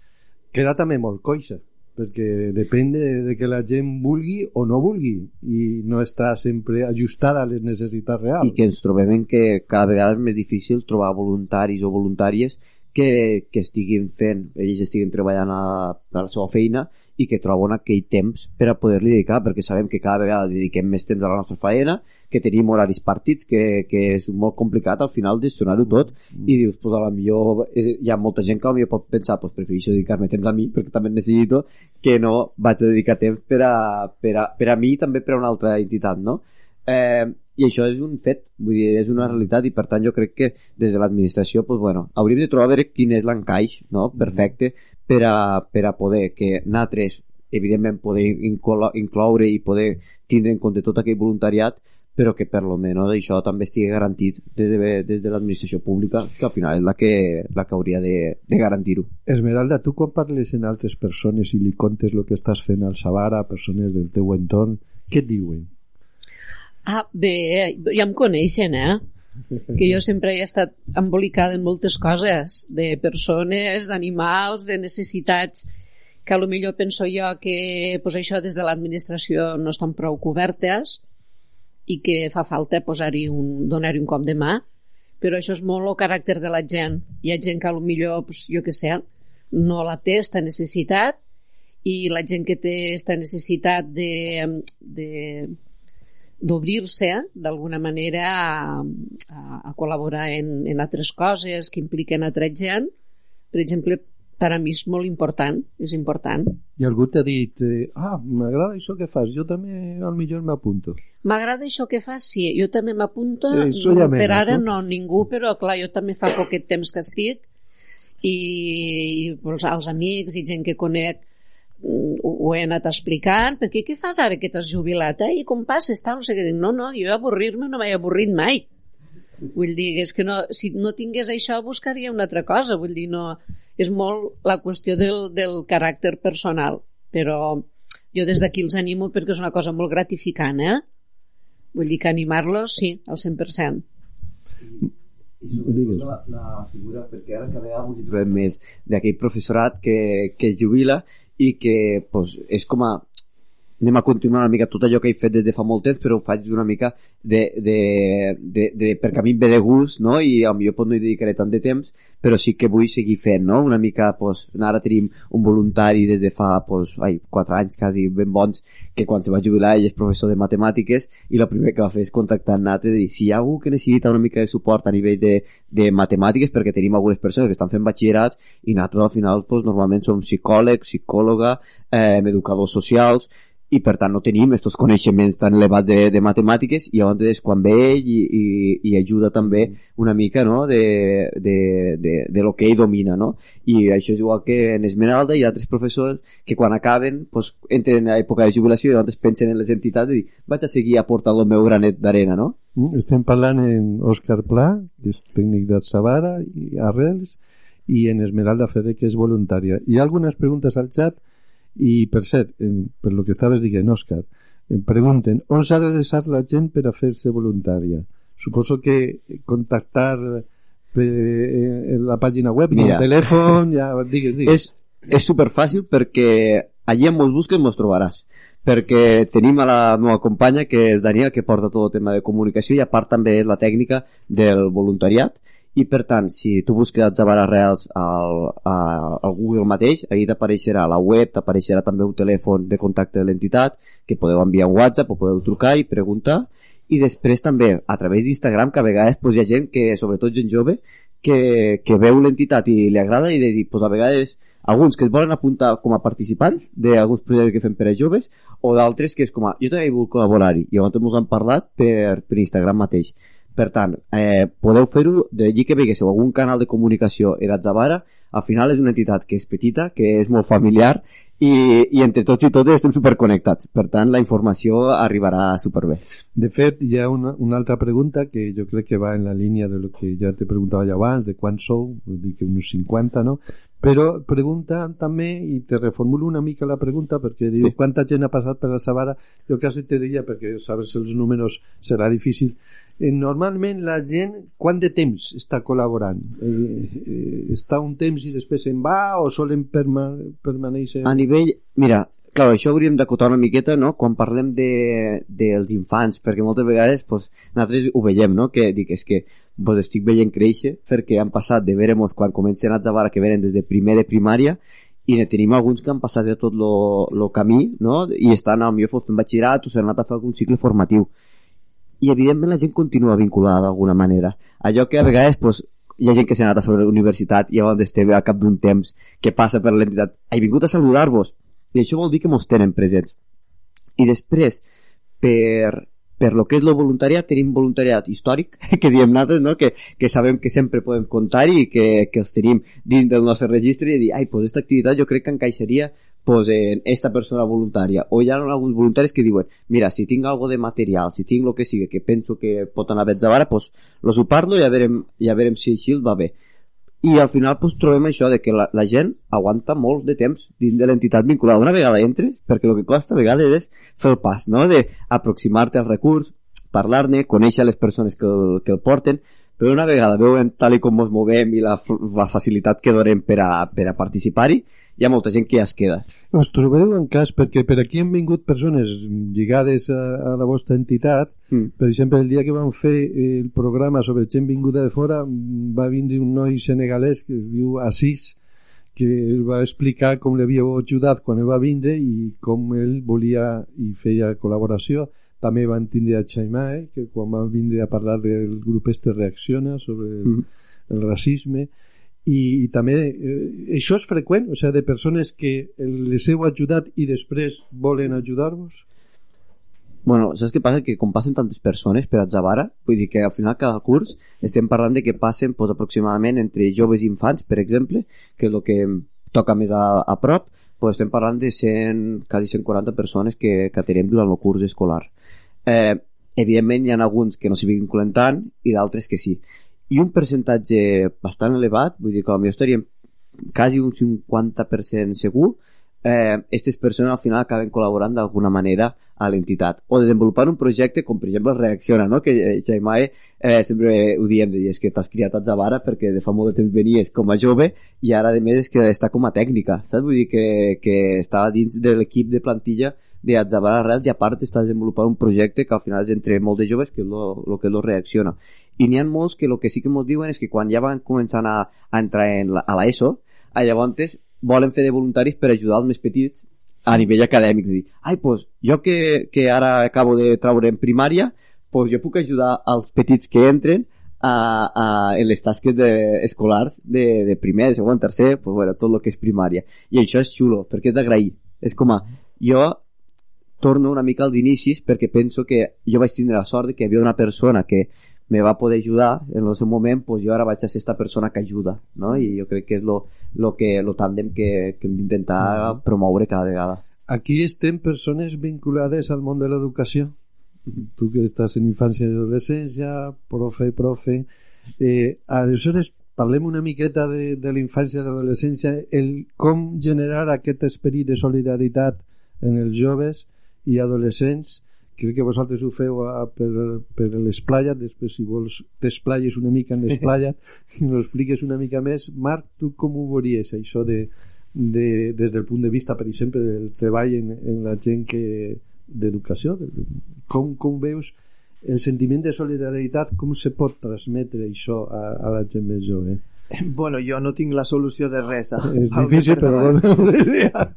queda també molt coixa perquè depèn de, de que la gent vulgui o no vulgui i no està sempre ajustada a les necessitats reals. I que ens trobem en que cada vegada és més difícil trobar voluntaris o voluntàries que, que estiguin fent ells estiguin treballant a, a la seva feina i que troben aquell temps per a poder-li dedicar, perquè sabem que cada vegada dediquem més temps a la nostra feina, que tenim horaris partits, que, que és molt complicat al final gestionar-ho tot, mm. i dius, pues, a la millor és, hi ha molta gent que potser pot pensar, pues, prefereixo dedicar-me temps a mi, perquè també necessito, que no vaig a dedicar temps per a, per a, per a mi i també per a una altra entitat, no? Eh, i això és un fet, vull dir, és una realitat i per tant jo crec que des de l'administració pues, bueno, hauríem de trobar a veure quin és l'encaix no? perfecte per a, per a poder que nosaltres evidentment poder incloure i poder tindre en compte tot aquell voluntariat però que per lo menys això també estigui garantit des de, des de l'administració pública que al final és la que, la que hauria de, de garantir-ho. Esmeralda, tu quan parles en altres persones i li contes el que estàs fent al Sabara, persones del teu entorn, què et diuen? Ah, bé, ja em coneixen, eh? que jo sempre he estat embolicada en moltes coses, de persones, d'animals, de necessitats, que a lo millor penso jo que pues, això des de l'administració no estan prou cobertes i que fa falta posar-hi un, donar-hi un cop de mà, però això és molt el caràcter de la gent. Hi ha gent que millor, pues, jo que sé, no la té, esta necessitat, i la gent que té esta necessitat de, de d'obrir-se d'alguna manera a, a, a col·laborar en, en altres coses que impliquen altra gent per exemple per a mi és molt important és important i algú t'ha dit eh, ah, m'agrada això que fas jo també al millor m'apunto m'agrada això que fas, sí, jo també m'apunto eh, no, per ara no? no ningú però clar, jo també fa poquet temps que estic i, i els, els amics i gent que conec ho, ho he anat explicant, perquè què fas ara que t'has jubilat? Eh? I com passes? Tal? O sigui, no, no, jo avorrir-me no m'he avorrit mai. Vull dir, és que no, si no tingués això buscaria una altra cosa. Vull dir, no, és molt la qüestió del, del caràcter personal. Però jo des d'aquí els animo perquè és una cosa molt gratificant, eh? Vull dir que animar-los, sí, al 100%. I sobretot la, la figura, perquè ara cada vegada ens trobem més d'aquell professorat que, que es jubila i que pues, és com a anem a continuar una mica tot allò que he fet des de fa molt temps però ho faig una mica de, de, de, de, perquè a mi em ve de gust no? i millor pot no hi dedicaré tant de temps però sí que vull seguir fent no? una mica, pues, ara tenim un voluntari des de fa pues, ai, 4 anys quasi ben bons que quan se va jubilar ell és professor de matemàtiques i el primer que va fer és contactar Nat i dir si hi ha algú que necessita una mica de suport a nivell de, de matemàtiques perquè tenim algunes persones que estan fent batxillerat i nosaltres al final pues, normalment som psicòlegs, psicòloga, eh, educadors socials i per tant no tenim aquests coneixements tan elevats de, de matemàtiques i llavors quan ve ell i, i, i ajuda també una mica no? de, de, de, de lo que ell domina no? i això és igual que en Esmeralda i altres professors que quan acaben pues, entren a època de jubilació i llavors pensen en les entitats i dir vaig a seguir aportant el meu granet d'arena no? Mm, Estem parlant en Òscar Pla, que és tècnic de Savara i Arrels, i en Esmeralda Ferrer, que és voluntària. Hi ha algunes preguntes al xat i, per cert, per lo que estaves dient, Òscar, em pregunten on s'ha d'adreçar la gent per a fer-se voluntària? Suposo que contactar per, eh, en la pàgina web, Mira. el telèfon, ja digues, digues. és, és super fàcil perquè allí on mos busques mos trobaràs perquè tenim a la meva companya que és Daniel que porta tot el tema de comunicació i a part també és la tècnica del voluntariat i per tant, si tu busques Atzavara Reals al, a, al Google mateix, ahí t'apareixerà la web, t'apareixerà també un telèfon de contacte de l'entitat, que podeu enviar un WhatsApp o podeu trucar i preguntar, i després també a través d'Instagram, que a vegades pues, hi ha gent que, sobretot gent jove, que, que veu l'entitat i li agrada i de dir, pues, a vegades alguns que es volen apuntar com a participants d'alguns projectes que fem per a joves o d'altres que és com a, jo també vull col·laborar-hi i llavors ens han parlat per, per Instagram mateix per tant, eh, podeu fer-ho d'allí que veiguéssiu algun canal de comunicació en Atzavara, al final és una entitat que és petita, que és molt familiar i, i entre tots i totes estem superconnectats. Per tant, la informació arribarà superbé. De fet, hi ha una, una altra pregunta que jo crec que va en la línia de lo que ja te preguntava ja abans, de quan sou, vull dir que uns 50, no? Però pregunta també, i te reformulo una mica la pregunta, perquè diu, Sí. quanta gent ha passat per la Sabara? Jo quasi te diria, perquè sabes els números serà difícil, normalment la gent, quant de temps està col·laborant? Eh, eh, està un temps i després se'n va o solen perma permanèixer? A nivell... Mira, clar, això hauríem d'acotar una miqueta, no?, quan parlem de, dels infants, perquè moltes vegades pues, nosaltres ho veiem, no?, que dic, és que pues, estic veient créixer, perquè han passat de veure-mos quan comencen a Zavara, que venen des de primer de primària, i ne tenim alguns que han passat de tot el camí, no?, i estan al millor fent batxillerat o s'han anat a fer algun cicle formatiu. I evidentment la gent continua vinculada d'alguna manera. Allò que a vegades pues, hi ha gent que s'ha anat a fer la universitat i llavors té a cap d'un temps que passa per l'entitat. He vingut a saludar-vos. I això vol dir que mos tenen presents. I després, per, per lo que és el voluntariat, tenim voluntariat històric, [laughs] que diem nosaltres, no? que, que sabem que sempre podem comptar i que, que els tenim dins del nostre registre i dir, ai, pues aquesta activitat jo crec que encaixaria pues, en esta persona voluntària. O hi ha alguns voluntaris que diuen, mira, si tinc algo de material, si tinc el que sigui que penso que pot anar bé a Zavara, pues, los ho parlo i a veurem, i a veurem si així va bé. I al final pues, trobem això de que la, la gent aguanta molt de temps dins de l'entitat vinculada. Una vegada entres, perquè el que costa a vegades és fer el pas, no? de aproximar-te al recurs, parlar-ne, conèixer les persones que el, que el porten, però una vegada veuen tal i com ens movem i la, la facilitat que donem per a, per a participar-hi, hi ha molta gent que ja es queda. Us trobeu en cas, perquè per aquí han vingut persones lligades a, a la vostra entitat, Mm. per exemple, el dia que vam fer el programa sobre gent vinguda de fora, va vindre un noi senegalès que es diu Assis, que el va explicar com l'havíeu ajudat quan ell va vindre i com ell volia i feia col·laboració. També van tindre a Xaimae, que quan va vindre a parlar del grup este reacciona sobre el, Mm. el racisme i, i també eh, això és freqüent, o sigui, de persones que les heu ajudat i després volen ajudar-vos? Bueno, saps què passa? Que com passen tantes persones per a Zavara, vull dir que al final cada curs estem parlant de que passen pues, aproximadament entre joves i infants, per exemple, que és el que toca més a, a prop, pues estem parlant de 100, quasi 140 persones que, que atenem durant el curs escolar. Eh, evidentment hi ha alguns que no s'hi vinculen tant i d'altres que sí. I un percentatge bastant elevat, vull dir que potser estaríem quasi un 50% segur, eh, aquestes persones al final acaben col·laborant d'alguna manera a l'entitat o desenvolupant un projecte com per exemple Reacciona no? que eh, Jaimae eh, sempre ho diem de és que t'has criat a Zavara perquè de fa molt de temps venies com a jove i ara a més és que està com a tècnica saps? vull dir que, que està dins de l'equip de plantilla de Atzavara Reals i a part està desenvolupant un projecte que al final és entre molt de joves que és lo que lo reacciona i n'hi ha molts que el que sí que ens diuen és que quan ja van començant a, a entrar en la, a l'ESO a llavors volen fer de voluntaris per ajudar els més petits a nivell acadèmic, dir, ai, pues, jo que, que ara acabo de traure en primària, pues jo puc ajudar als petits que entren a, a, en les tasques de, escolars de, de primer, de segon, tercer, pues, bueno, tot el que és primària. I això és xulo, perquè és d'agrair. És com a, jo torno una mica als inicis perquè penso que jo vaig tindre la sort de que hi havia una persona que me va poder ajudar en el seu moment, pues jo ara vaig a ser esta persona que ajuda, no? I jo crec que és lo, lo, que, lo tàndem que, que hem d'intentar promoure cada vegada. Aquí estem persones vinculades al món de l'educació. Tu que estàs en infància i adolescència, profe, profe... Eh, aleshores, parlem una miqueta de, de la infància i l'adolescència, el com generar aquest esperit de solidaritat en els joves i adolescents crec que vosaltres ho feu a, per, per l'esplaya després si vols t'esplayes una mica en l'esplaya [laughs] i ens expliques una mica més. Marc, tu com ho veuries això de, de, des del punt de vista per exemple del treball en, en la gent que d'educació? Com, com veus el sentiment de solidaritat? Com se pot transmetre això a, a la gent més jove? Bueno, jo no tinc la solució de res. [laughs] és [laughs] difícil però idea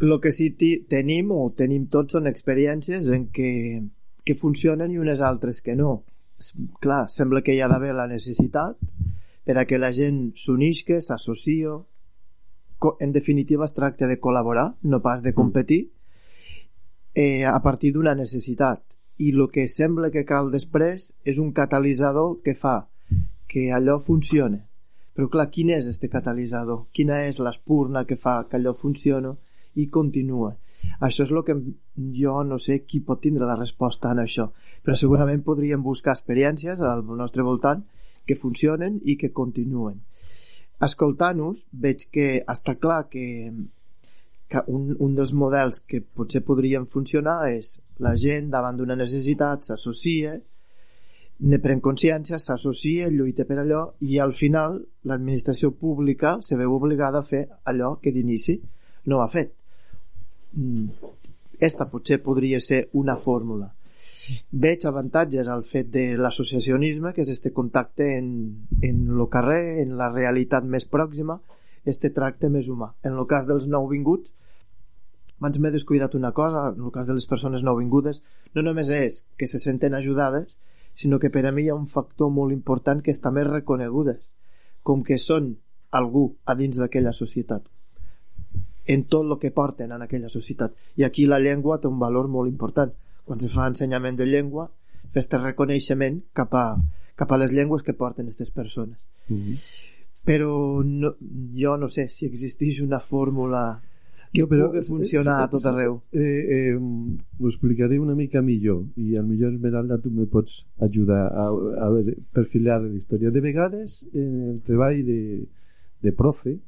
el que sí tenim o tenim tots són experiències en què, que funcionen i unes altres que no. Clar, sembla que hi ha d'haver la necessitat per a que la gent s'unisca, s'associa, en definitiva es tracta de col·laborar, no pas de competir, eh, a partir d'una necessitat. I el que sembla que cal després és un catalitzador que fa que allò funcione. Però clar, quin és este catalitzador? Quina és l'espurna que fa que allò funcioni? I continua. Això és el que jo no sé qui pot tindre la resposta en això, però segurament podríem buscar experiències al nostre voltant que funcionen i que continuen. Escoltant-nos, veig que està clar que, que un, un dels models que potser podrien funcionar és la gent davant d'una necessitat s'associa, ne pren consciència, s'associa, lluita per allò i al final l'administració pública se veu obligada a fer allò que d'inici no ha fet esta potser podria ser una fórmula. Veig avantatges al fet de l'associacionisme que és este contacte en, en lo carrer en la realitat més pròxima. Este tracte més humà. En el cas dels nouvinguts abans m'he descuidat una cosa en el cas de les persones nouvingudes no només és que se senten ajudades sinó que per a mi hi ha un factor molt important que és també reconegudes com que són algú a dins d'aquella societat en tot el que porten en aquella societat. I aquí la llengua té un valor molt important. Quan se fa ensenyament de llengua, fes este reconeixement cap a, cap a les llengües que porten aquestes persones. Mm -hmm. Però no, jo no sé si existeix una fórmula que però, pugui funcionar a tot arreu. Eh, eh, ho explicaré una mica millor i al millor Esmeralda tu me pots ajudar a, a ver, perfilar la història. De vegades en el treball de, de profe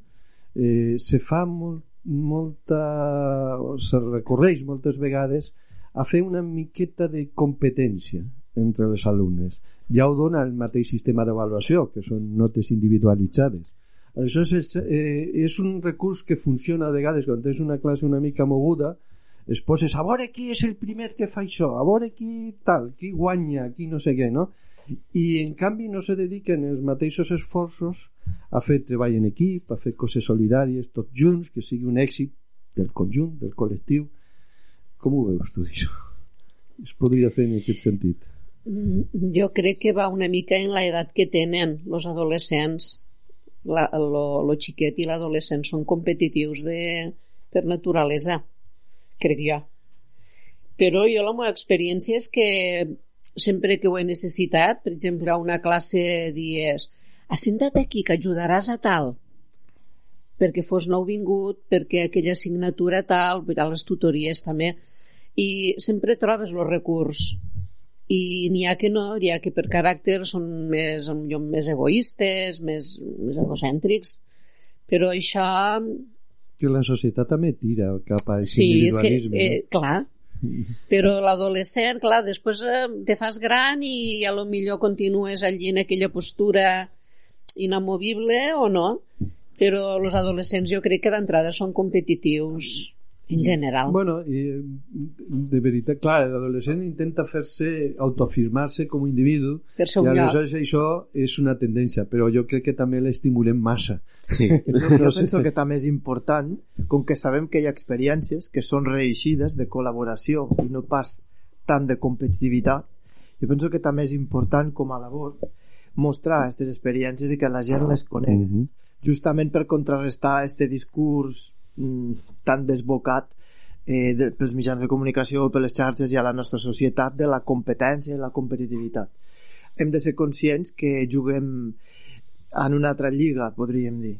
eh, se fa molt molta, se recorreix moltes vegades a fer una miqueta de competència entre les alumnes. Ja ho dona el mateix sistema d'avaluació, que són notes individualitzades. Això és, eh, és un recurs que funciona a vegades quan tens una classe una mica moguda, es poses a veure qui és el primer que fa això, a veure qui tal, qui guanya, qui no sé què, no? I en canvi no se dediquen els mateixos esforços a fer treball en equip, a fer coses solidàries tots junts, que sigui un èxit del conjunt, del col·lectiu. Com ho veus tu això? es podria fer en aquest sentit. Mm, jo crec que va una mica en l'edat que tenen els adolescents. La, lo, lo xiquet i l'adolescent són competitius de, per naturalesa crec jo. Però jo la meva experiència és que sempre que ho he necessitat, per exemple, a una classe dies assenta't aquí que ajudaràs a tal perquè fos nou vingut, perquè aquella assignatura tal, a les tutories també. I sempre trobes el recurs. I n'hi ha que no, n'hi ha que per caràcter són més, més egoistes, més, més egocèntrics. Però això que la societat també tira cap a aquest sí, individualisme. És que, eh, clar, però l'adolescent, clar, després eh, te fas gran i a lo millor continues allí en aquella postura inamovible o no, però els adolescents jo crec que d'entrada són competitius en general. Bueno, i, de veritat, clar, l'adolescent intenta fer-se, autoafirmar-se com a individu per i aleshores això és una tendència, però jo crec que també l'estimulem massa. Sí. [laughs] no, jo penso que també és important, com que sabem que hi ha experiències que són reeixides de col·laboració i no pas tant de competitivitat, jo penso que també és important com a labor mostrar aquestes experiències i que la gent les conegui. Uh -huh. Justament per contrarrestar este discurs mm, tan desbocat eh, de, pels mitjans de comunicació, per les xarxes i a la nostra societat de la competència i la competitivitat. Hem de ser conscients que juguem en una altra lliga, podríem dir.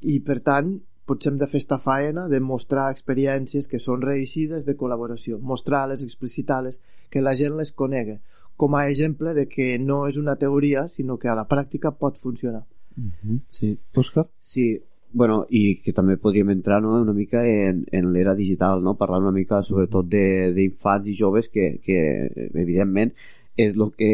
I, per tant, potser hem de fer esta faena de mostrar experiències que són reeixides de col·laboració, mostrar-les, explicitar-les, que la gent les conegui, com a exemple de que no és una teoria, sinó que a la pràctica pot funcionar. Mm -hmm. Sí. Òscar? Sí, bueno, i que també podríem entrar no, una mica en, en l'era digital, no? parlar una mica sobretot d'infants i joves que, que evidentment és el que,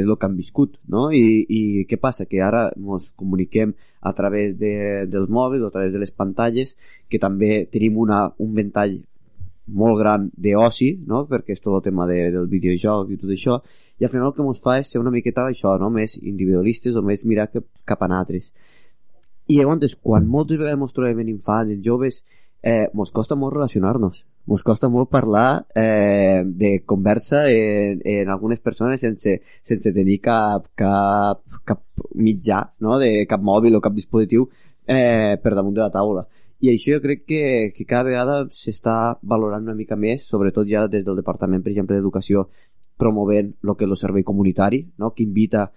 és lo que han viscut, no? I, I què passa? Que ara ens comuniquem a través de, dels mòbils a través de les pantalles, que també tenim una, un ventall molt gran d'oci, no? perquè és tot el tema de, del videojoc i tot això, i al final el que ens fa és ser una miqueta això, no? més individualistes o més mirar cap, cap a altres. I llavors, quan moltes vegades ens trobem en infants, en joves, eh, mos costa molt relacionar-nos, mos costa molt parlar eh, de conversa en, en algunes persones sense, sense tenir cap, cap, cap mitjà, no? de cap mòbil o cap dispositiu eh, per damunt de la taula. I això jo crec que, que cada vegada s'està valorant una mica més, sobretot ja des del Departament, per exemple, d'Educació, promovent el que és el servei comunitari, no? que invita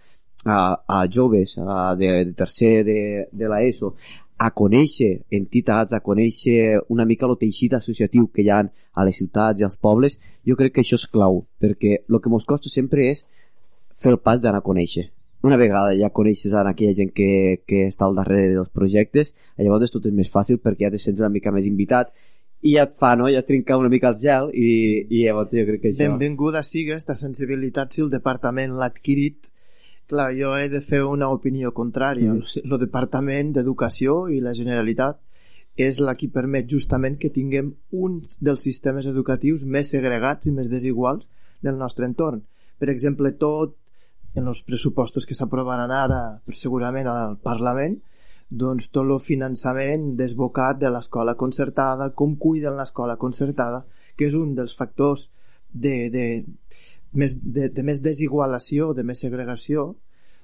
a, a joves a, de, de tercer de, de l'ESO a conèixer entitats, a conèixer una mica el teixit associatiu que hi ha a les ciutats i als pobles, jo crec que això és clau, perquè el que ens costa sempre és fer el pas d'anar a conèixer. Una vegada ja coneixes ara aquella gent que, que està al darrere dels projectes, llavors tot és més fàcil perquè ja te sents una mica més invitat i ja et fa, no? Ja trincar una mica el gel i, i llavors jo crec que això... Benvinguda sigui aquesta sensibilitat si el departament l'ha adquirit clar, jo he de fer una opinió contrària mm. el, el Departament d'Educació i la Generalitat és la qui permet justament que tinguem un dels sistemes educatius més segregats i més desiguals del nostre entorn. Per exemple, tot en els pressupostos que s'aprovaran ara per segurament al Parlament doncs tot el finançament desbocat de l'escola concertada, com cuiden l'escola concertada, que és un dels factors de, de, més, de, de més desigualació, de més segregació,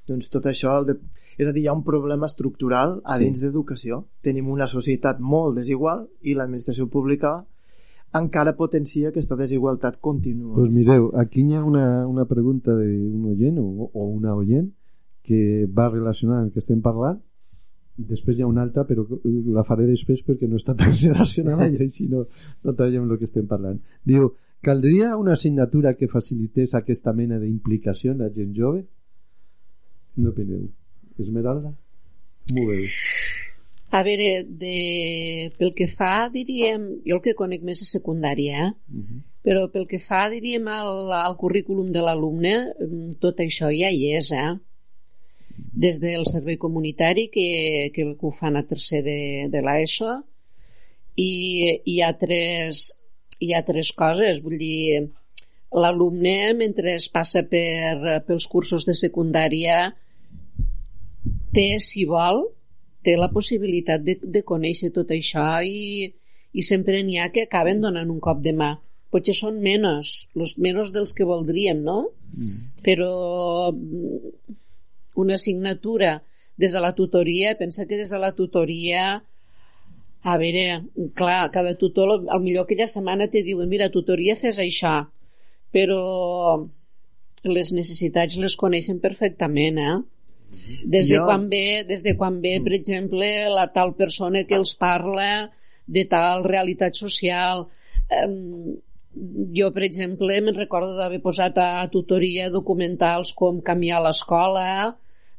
doncs tot això, de, és a dir, hi ha un problema estructural a dins sí. d'educació. Tenim una societat molt desigual i l'administració pública encara potencia aquesta desigualtat contínua. Pues mireu, aquí hi ha una, una pregunta d'un oient o, o una oient que va relacionada amb el que estem parlant després hi ha una altra però la faré després perquè no està tan [laughs] relacionada i així no, no tallem el que estem parlant diu, caldria una assignatura que facilités aquesta mena d'implicació en la gent jove? no opineu? Esmeralda? Molt bé a veure, de... pel que fa, diríem, jo el que conec més és secundària, eh? Uh mhm. -huh. però pel que fa, diríem, al, al currículum de l'alumne, tot això ja hi és, eh? des del servei comunitari que, que ho fan a tercer de, de l'ESO i hi ha tres hi ha tres coses vull dir l'alumne mentre es passa per, pels cursos de secundària té, si vol té la possibilitat de, de conèixer tot això i, i sempre n'hi ha que acaben donant un cop de mà potser són menys, los menys dels que voldríem, no? Mm. Però una assignatura des de la tutoria, pensa que des de la tutoria a veure, clar, cada tutor al millor aquella setmana te diuen mira, tutoria fes això però les necessitats les coneixen perfectament, eh? Des de, jo... quan ve, des de quan ve, per exemple, la tal persona que els parla de tal realitat social. Um, jo, per exemple, me'n recordo d'haver posat a tutoria documentals com canviar l'escola,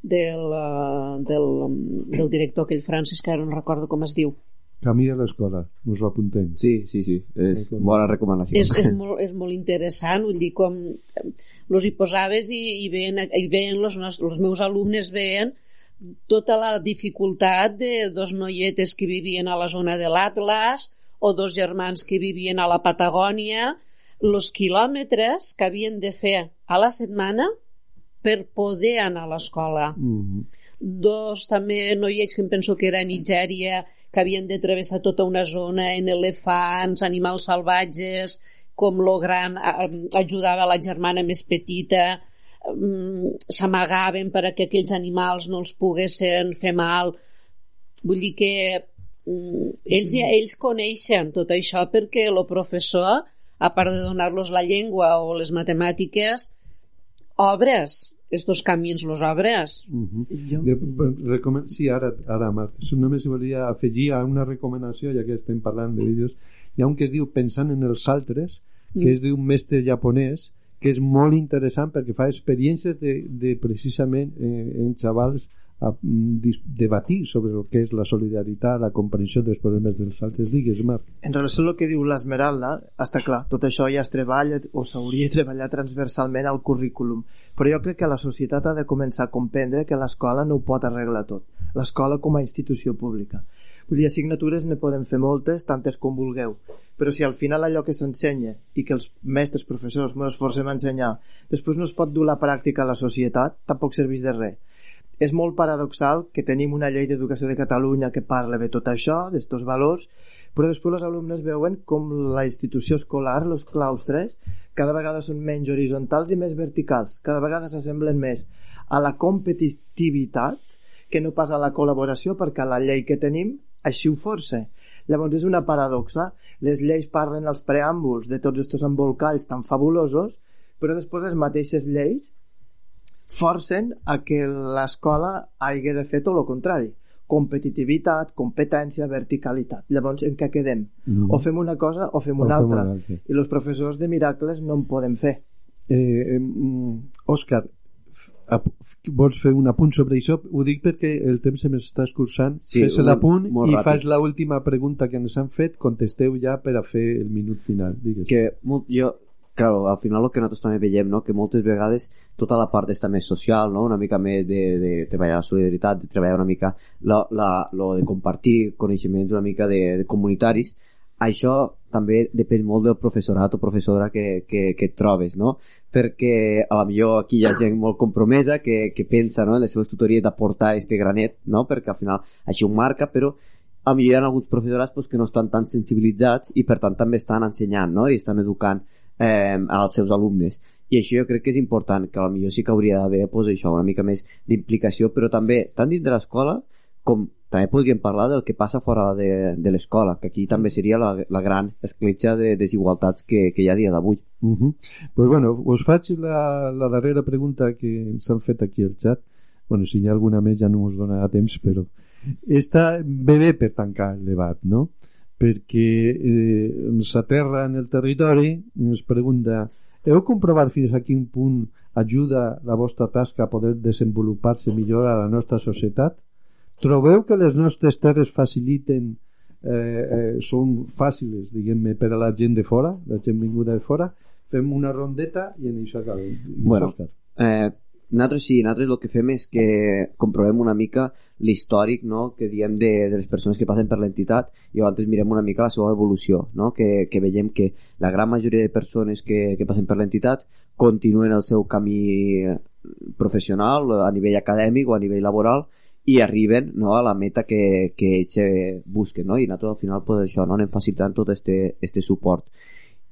del, uh, del, del director aquell francès que ara no recordo com es diu Camí de l'escola, us ho apuntem. Sí, sí, sí, és bona recomanació. És, és, molt, és molt interessant, vull dir, com los hi posaves i, i veien, i veien los, els meus alumnes veien tota la dificultat de dos noietes que vivien a la zona de l'Atlas o dos germans que vivien a la Patagònia, els quilòmetres que havien de fer a la setmana per poder anar a l'escola. Mm -hmm. Dos també noiets que em penso que era a Nigèria, que havien de travessar tota una zona en elefants, animals salvatges, com lo gran ajudava la germana més petita, s'amagaven per aquells animals no els poguessin fer mal. Vull dir que mm, ells, ells coneixen tot això perquè el professor, a part de donar-los la llengua o les matemàtiques, obres estos camins los obres. Uh -huh. Jo- De. Sí, ara, ara Marc, només volia afegir a una recomanació, ja que estem parlant de vídeos, hi ha un que es diu Pensant en els altres, que Mm. és d'un mestre japonès, que és molt interessant perquè fa experiències de, de precisament eh, en xavals a mm, debatir sobre el que és la solidaritat, la comprensió dels problemes dels altres. Digues, Marc. En relació el que diu l'Esmeralda, està clar, tot això ja es treballa o s'hauria de treballar transversalment al currículum, però jo crec que la societat ha de començar a comprendre que l'escola no ho pot arreglar tot, l'escola com a institució pública. Vull dir, assignatures ne podem fer moltes, tantes com vulgueu, però si al final allò que s'ensenya i que els mestres, professors, ens esforcem a ensenyar, després no es pot dur la pràctica a la societat, tampoc serveix de res. És molt paradoxal que tenim una llei d'educació de Catalunya que parla de tot això, d'estos valors, però després els alumnes veuen com la institució escolar, els claustres, cada vegada són menys horitzontals i més verticals, cada vegada s'assemblen més a la competitivitat que no pas a la col·laboració perquè la llei que tenim així ho força. Llavors és una paradoxa. Les lleis parlen als preàmbuls de tots aquests embolcalls tan fabulosos, però després les mateixes lleis forcen a que l'escola hagi de fer tot el contrari competitivitat, competència, verticalitat. Llavors, en què quedem? Mhm. O fem una cosa o fem O una fem altra. una altra. I els professors de miracles no en poden fer. Eh, eh, Òscar, vols fer un apunt sobre això? Ho dic perquè el temps se m'està escurçant. Sí, Fes un- l'apunt i ràpid. fas l'última pregunta que ens han fet, contesteu ja per a fer el minut final. Digues. que molt, jo, claro, al final el que nosaltres també veiem, no? que moltes vegades tota la part està més social, no? una mica més de, de treballar la solidaritat, de treballar una mica la, la, lo de compartir coneixements una mica de, de comunitaris, això també depèn molt del professorat o professora que, que, que et trobes, no? Perquè a la millor aquí hi ha gent molt compromesa que, que pensa no? en les seves tutories d'aportar este granet, no? Perquè al final així ho marca, però a millor hi ha alguns professorats pues, que no estan tan sensibilitzats i per tant també estan ensenyant no? i estan educant eh, als seus alumnes i això jo crec que és important que millor sí que hauria d'haver pues, això, una mica més d'implicació però també tant dins de l'escola com també podríem parlar del que passa fora de, de l'escola, que aquí també seria la, la gran escletxa de desigualtats que, que hi ha dia d'avui. Uh -huh. pues bueno, us faig la, la darrera pregunta que ens han fet aquí al xat. Bueno, si hi ha alguna més ja no us donarà temps, però està bé bé per tancar el debat, no? Perquè eh, ens aterra en el territori i ens pregunta heu comprovat fins a quin punt ajuda la vostra tasca a poder desenvolupar-se millor a la nostra societat? Trobeu que les nostres terres faciliten eh, eh, són fàcils, diguem-ne, per a la gent de fora, la gent vinguda de fora, fem una rondeta i en això acabem. Bueno. Eh, nosaltres sí, nosaltres el que fem és que comprovem una mica l'històric no? que diem de, de les persones que passen per l'entitat i llavors mirem una mica la seva evolució, no? que, que veiem que la gran majoria de persones que, que passen per l'entitat continuen el seu camí professional a nivell acadèmic o a nivell laboral i arriben no, a la meta que, que ells eh, busquen no? i nosaltres al final pues, això, no? anem facilitant tot este, este suport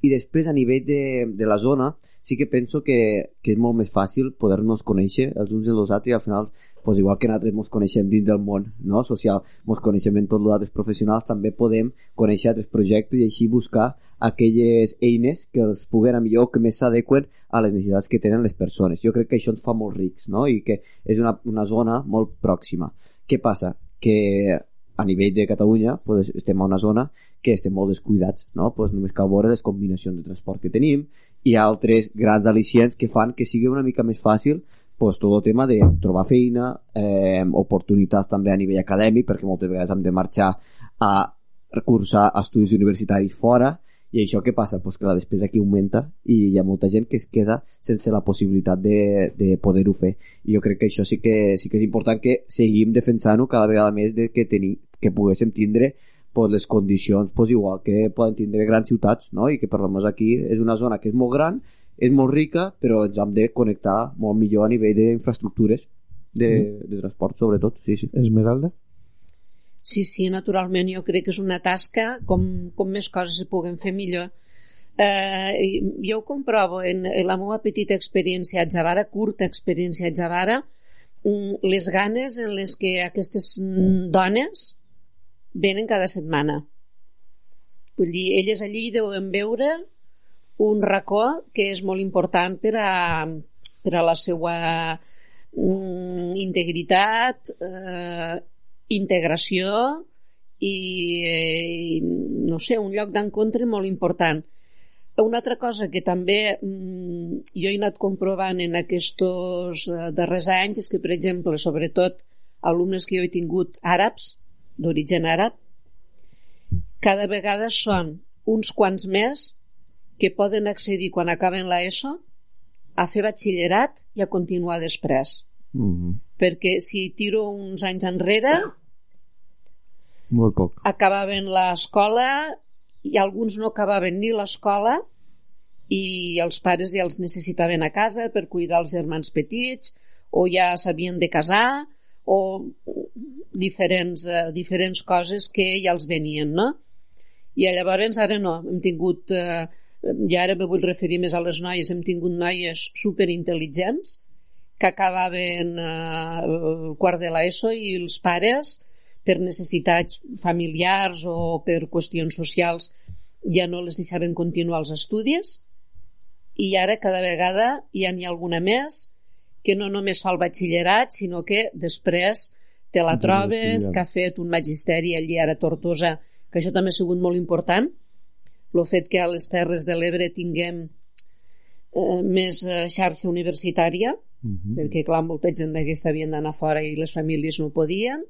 i després a nivell de, de la zona sí que penso que, que és molt més fàcil poder-nos conèixer els uns dels altres i al final pues igual que nosaltres ens coneixem dins del món no? social, ens coneixem en tots els altres professionals també podem conèixer altres projectes i així buscar aquelles eines que els puguen millor que més s'adequen a les necessitats que tenen les persones. Jo crec que això ens fa molt rics, no? I que és una, una zona molt pròxima. Què passa? Que a nivell de Catalunya pues, estem a una zona que estem molt descuidats, no? Pues només cal veure les combinacions de transport que tenim i altres grans al·licients que fan que sigui una mica més fàcil pues, tot el tema de trobar feina, eh, oportunitats també a nivell acadèmic, perquè moltes vegades hem de marxar a cursar estudis universitaris fora, i això què passa? Pues que la despesa aquí augmenta i hi ha molta gent que es queda sense la possibilitat de, de poder-ho fer. I jo crec que això sí que, sí que és important que seguim defensant-ho cada vegada més de que, tenim, que poguéssim tindre pues, les condicions pues, igual que poden tindre grans ciutats no? i que per almenys aquí és una zona que és molt gran és molt rica però ens hem de connectar molt millor a nivell d'infraestructures de, de transport sobretot sí, sí. Esmeralda? Sí, sí, naturalment, jo crec que és una tasca com, com més coses se puguen fer millor. Eh, jo ho comprovo en, en la meva petita experiència a Javara, curta experiència a Javara, mm, les ganes en les que aquestes mm, dones venen cada setmana. Vull dir, elles allí deuen veure un racó que és molt important per a, per a la seva mm, integritat, eh, integració i, eh, no sé, un lloc d'encontre molt important. Una altra cosa que també mm, jo he anat comprovant en aquests eh, darrers anys és que, per exemple, sobretot alumnes que jo he tingut àrabs, d'origen àrab, cada vegada són uns quants més que poden accedir quan acaben l'ESO a fer batxillerat i a continuar després. Mm -hmm. Perquè si tiro uns anys enrere, Molt poc. acabaven l'escola i alguns no acabaven ni l'escola i els pares ja els necessitaven a casa per cuidar els germans petits o ja s'havien de casar o diferents, eh, diferents coses que ja els venien, no? I llavors ara no, hem tingut, eh, i ara me vull referir més a les noies, hem tingut noies superintel·ligents que acabaven eh, el quart de l'ESO i els pares per necessitats familiars o per qüestions socials ja no les deixaven continuar els estudis i ara cada vegada ja n'hi ha alguna més que no només fa el batxillerat sinó que després te la trobes, que ha fet un magisteri allí ara a Tortosa, que això també ha sigut molt important. El fet que a les Terres de l'Ebre tinguem eh, més eh, xarxa universitària Mm -hmm. perquè clar, molta gent d'aquesta havien d'anar fora i les famílies no podien.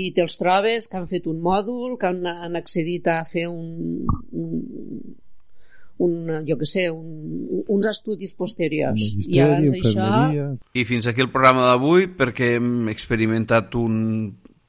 I te'ls trobes que han fet un mòdul que han, han accedit a fer un, un, un jo que sé un, uns estudis posteriors. I abans això I fins aquí el programa d'avui perquè hem experimentat un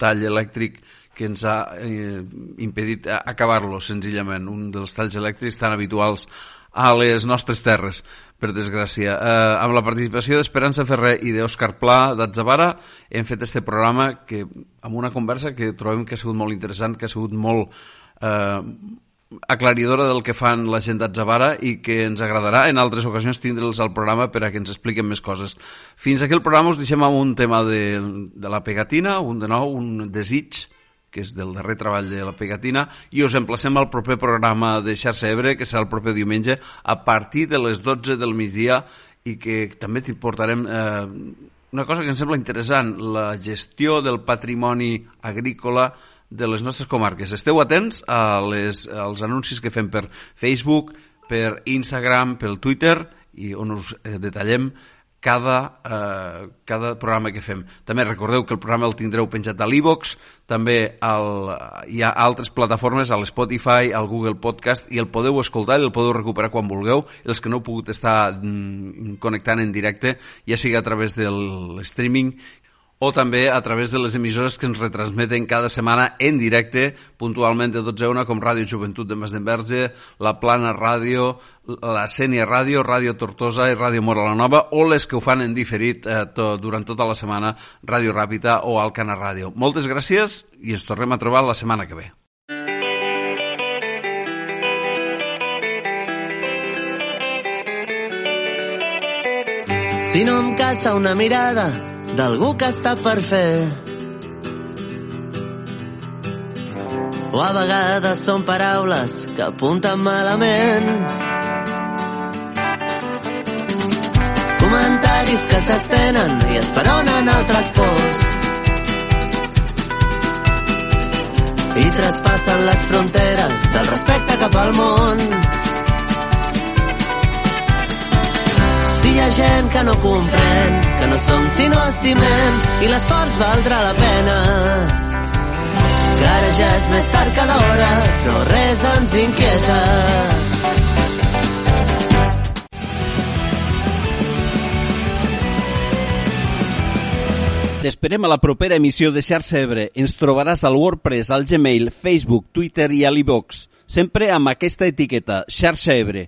tall elèctric que ens ha eh, impedit acabar-lo senzillament, un dels talls elèctrics tan habituals a les nostres terres, per desgràcia. Eh, amb la participació d'Esperança Ferrer i d'Òscar Pla d'Atzavara hem fet este programa que, amb una conversa que trobem que ha sigut molt interessant, que ha sigut molt eh, aclaridora del que fan la gent d'Atzavara i que ens agradarà en altres ocasions tindre'ls al programa per a que ens expliquen més coses. Fins aquí el programa us deixem amb un tema de, de la pegatina, un de nou, un desig, que és del darrer treball de la pegatina, i us emplacem al proper programa de Xarxa Ebre, que serà el proper diumenge, a partir de les 12 del migdia, i que també t'hi portarem eh, una cosa que em sembla interessant, la gestió del patrimoni agrícola de les nostres comarques. Esteu atents a les, als anuncis que fem per Facebook, per Instagram, pel Twitter, i on us eh, detallem cada, eh, cada programa que fem. També recordeu que el programa el tindreu penjat a l'Evox, també al, hi ha altres plataformes, a l'Spotify, al Google Podcast, i el podeu escoltar i el podeu recuperar quan vulgueu. Els que no heu pogut estar mm, connectant en directe, ja sigui a través del streaming o també a través de les emissores que ens retransmeten cada setmana en directe, puntualment de 12 a 1, com Ràdio Joventut de Masdenverge, La Plana Ràdio, la Sènia Ràdio, Ràdio Tortosa i Ràdio Mora la Nova, o les que ho fan en diferit eh, to, durant tota la setmana, Ràdio Ràpita o Alcana Ràdio. Moltes gràcies i ens tornem a trobar la setmana que ve. Si no em caça una mirada d'algú que està per fer. O a vegades són paraules que apunten malament. Comentaris que s'estenen i esperonen altres pors. I traspassen les fronteres del respecte cap al món. Hi ha gent que no comprèn que no som si no estimem i l'esforç valdrà la pena. Que ara ja és més tard cada hora, però res ens inquieta. T'esperem a la propera emissió de Xarxa Ebre. Ens trobaràs al WordPress, al Gmail, Facebook, Twitter i a l'iVox. Sempre amb aquesta etiqueta, Xarxa Ebre.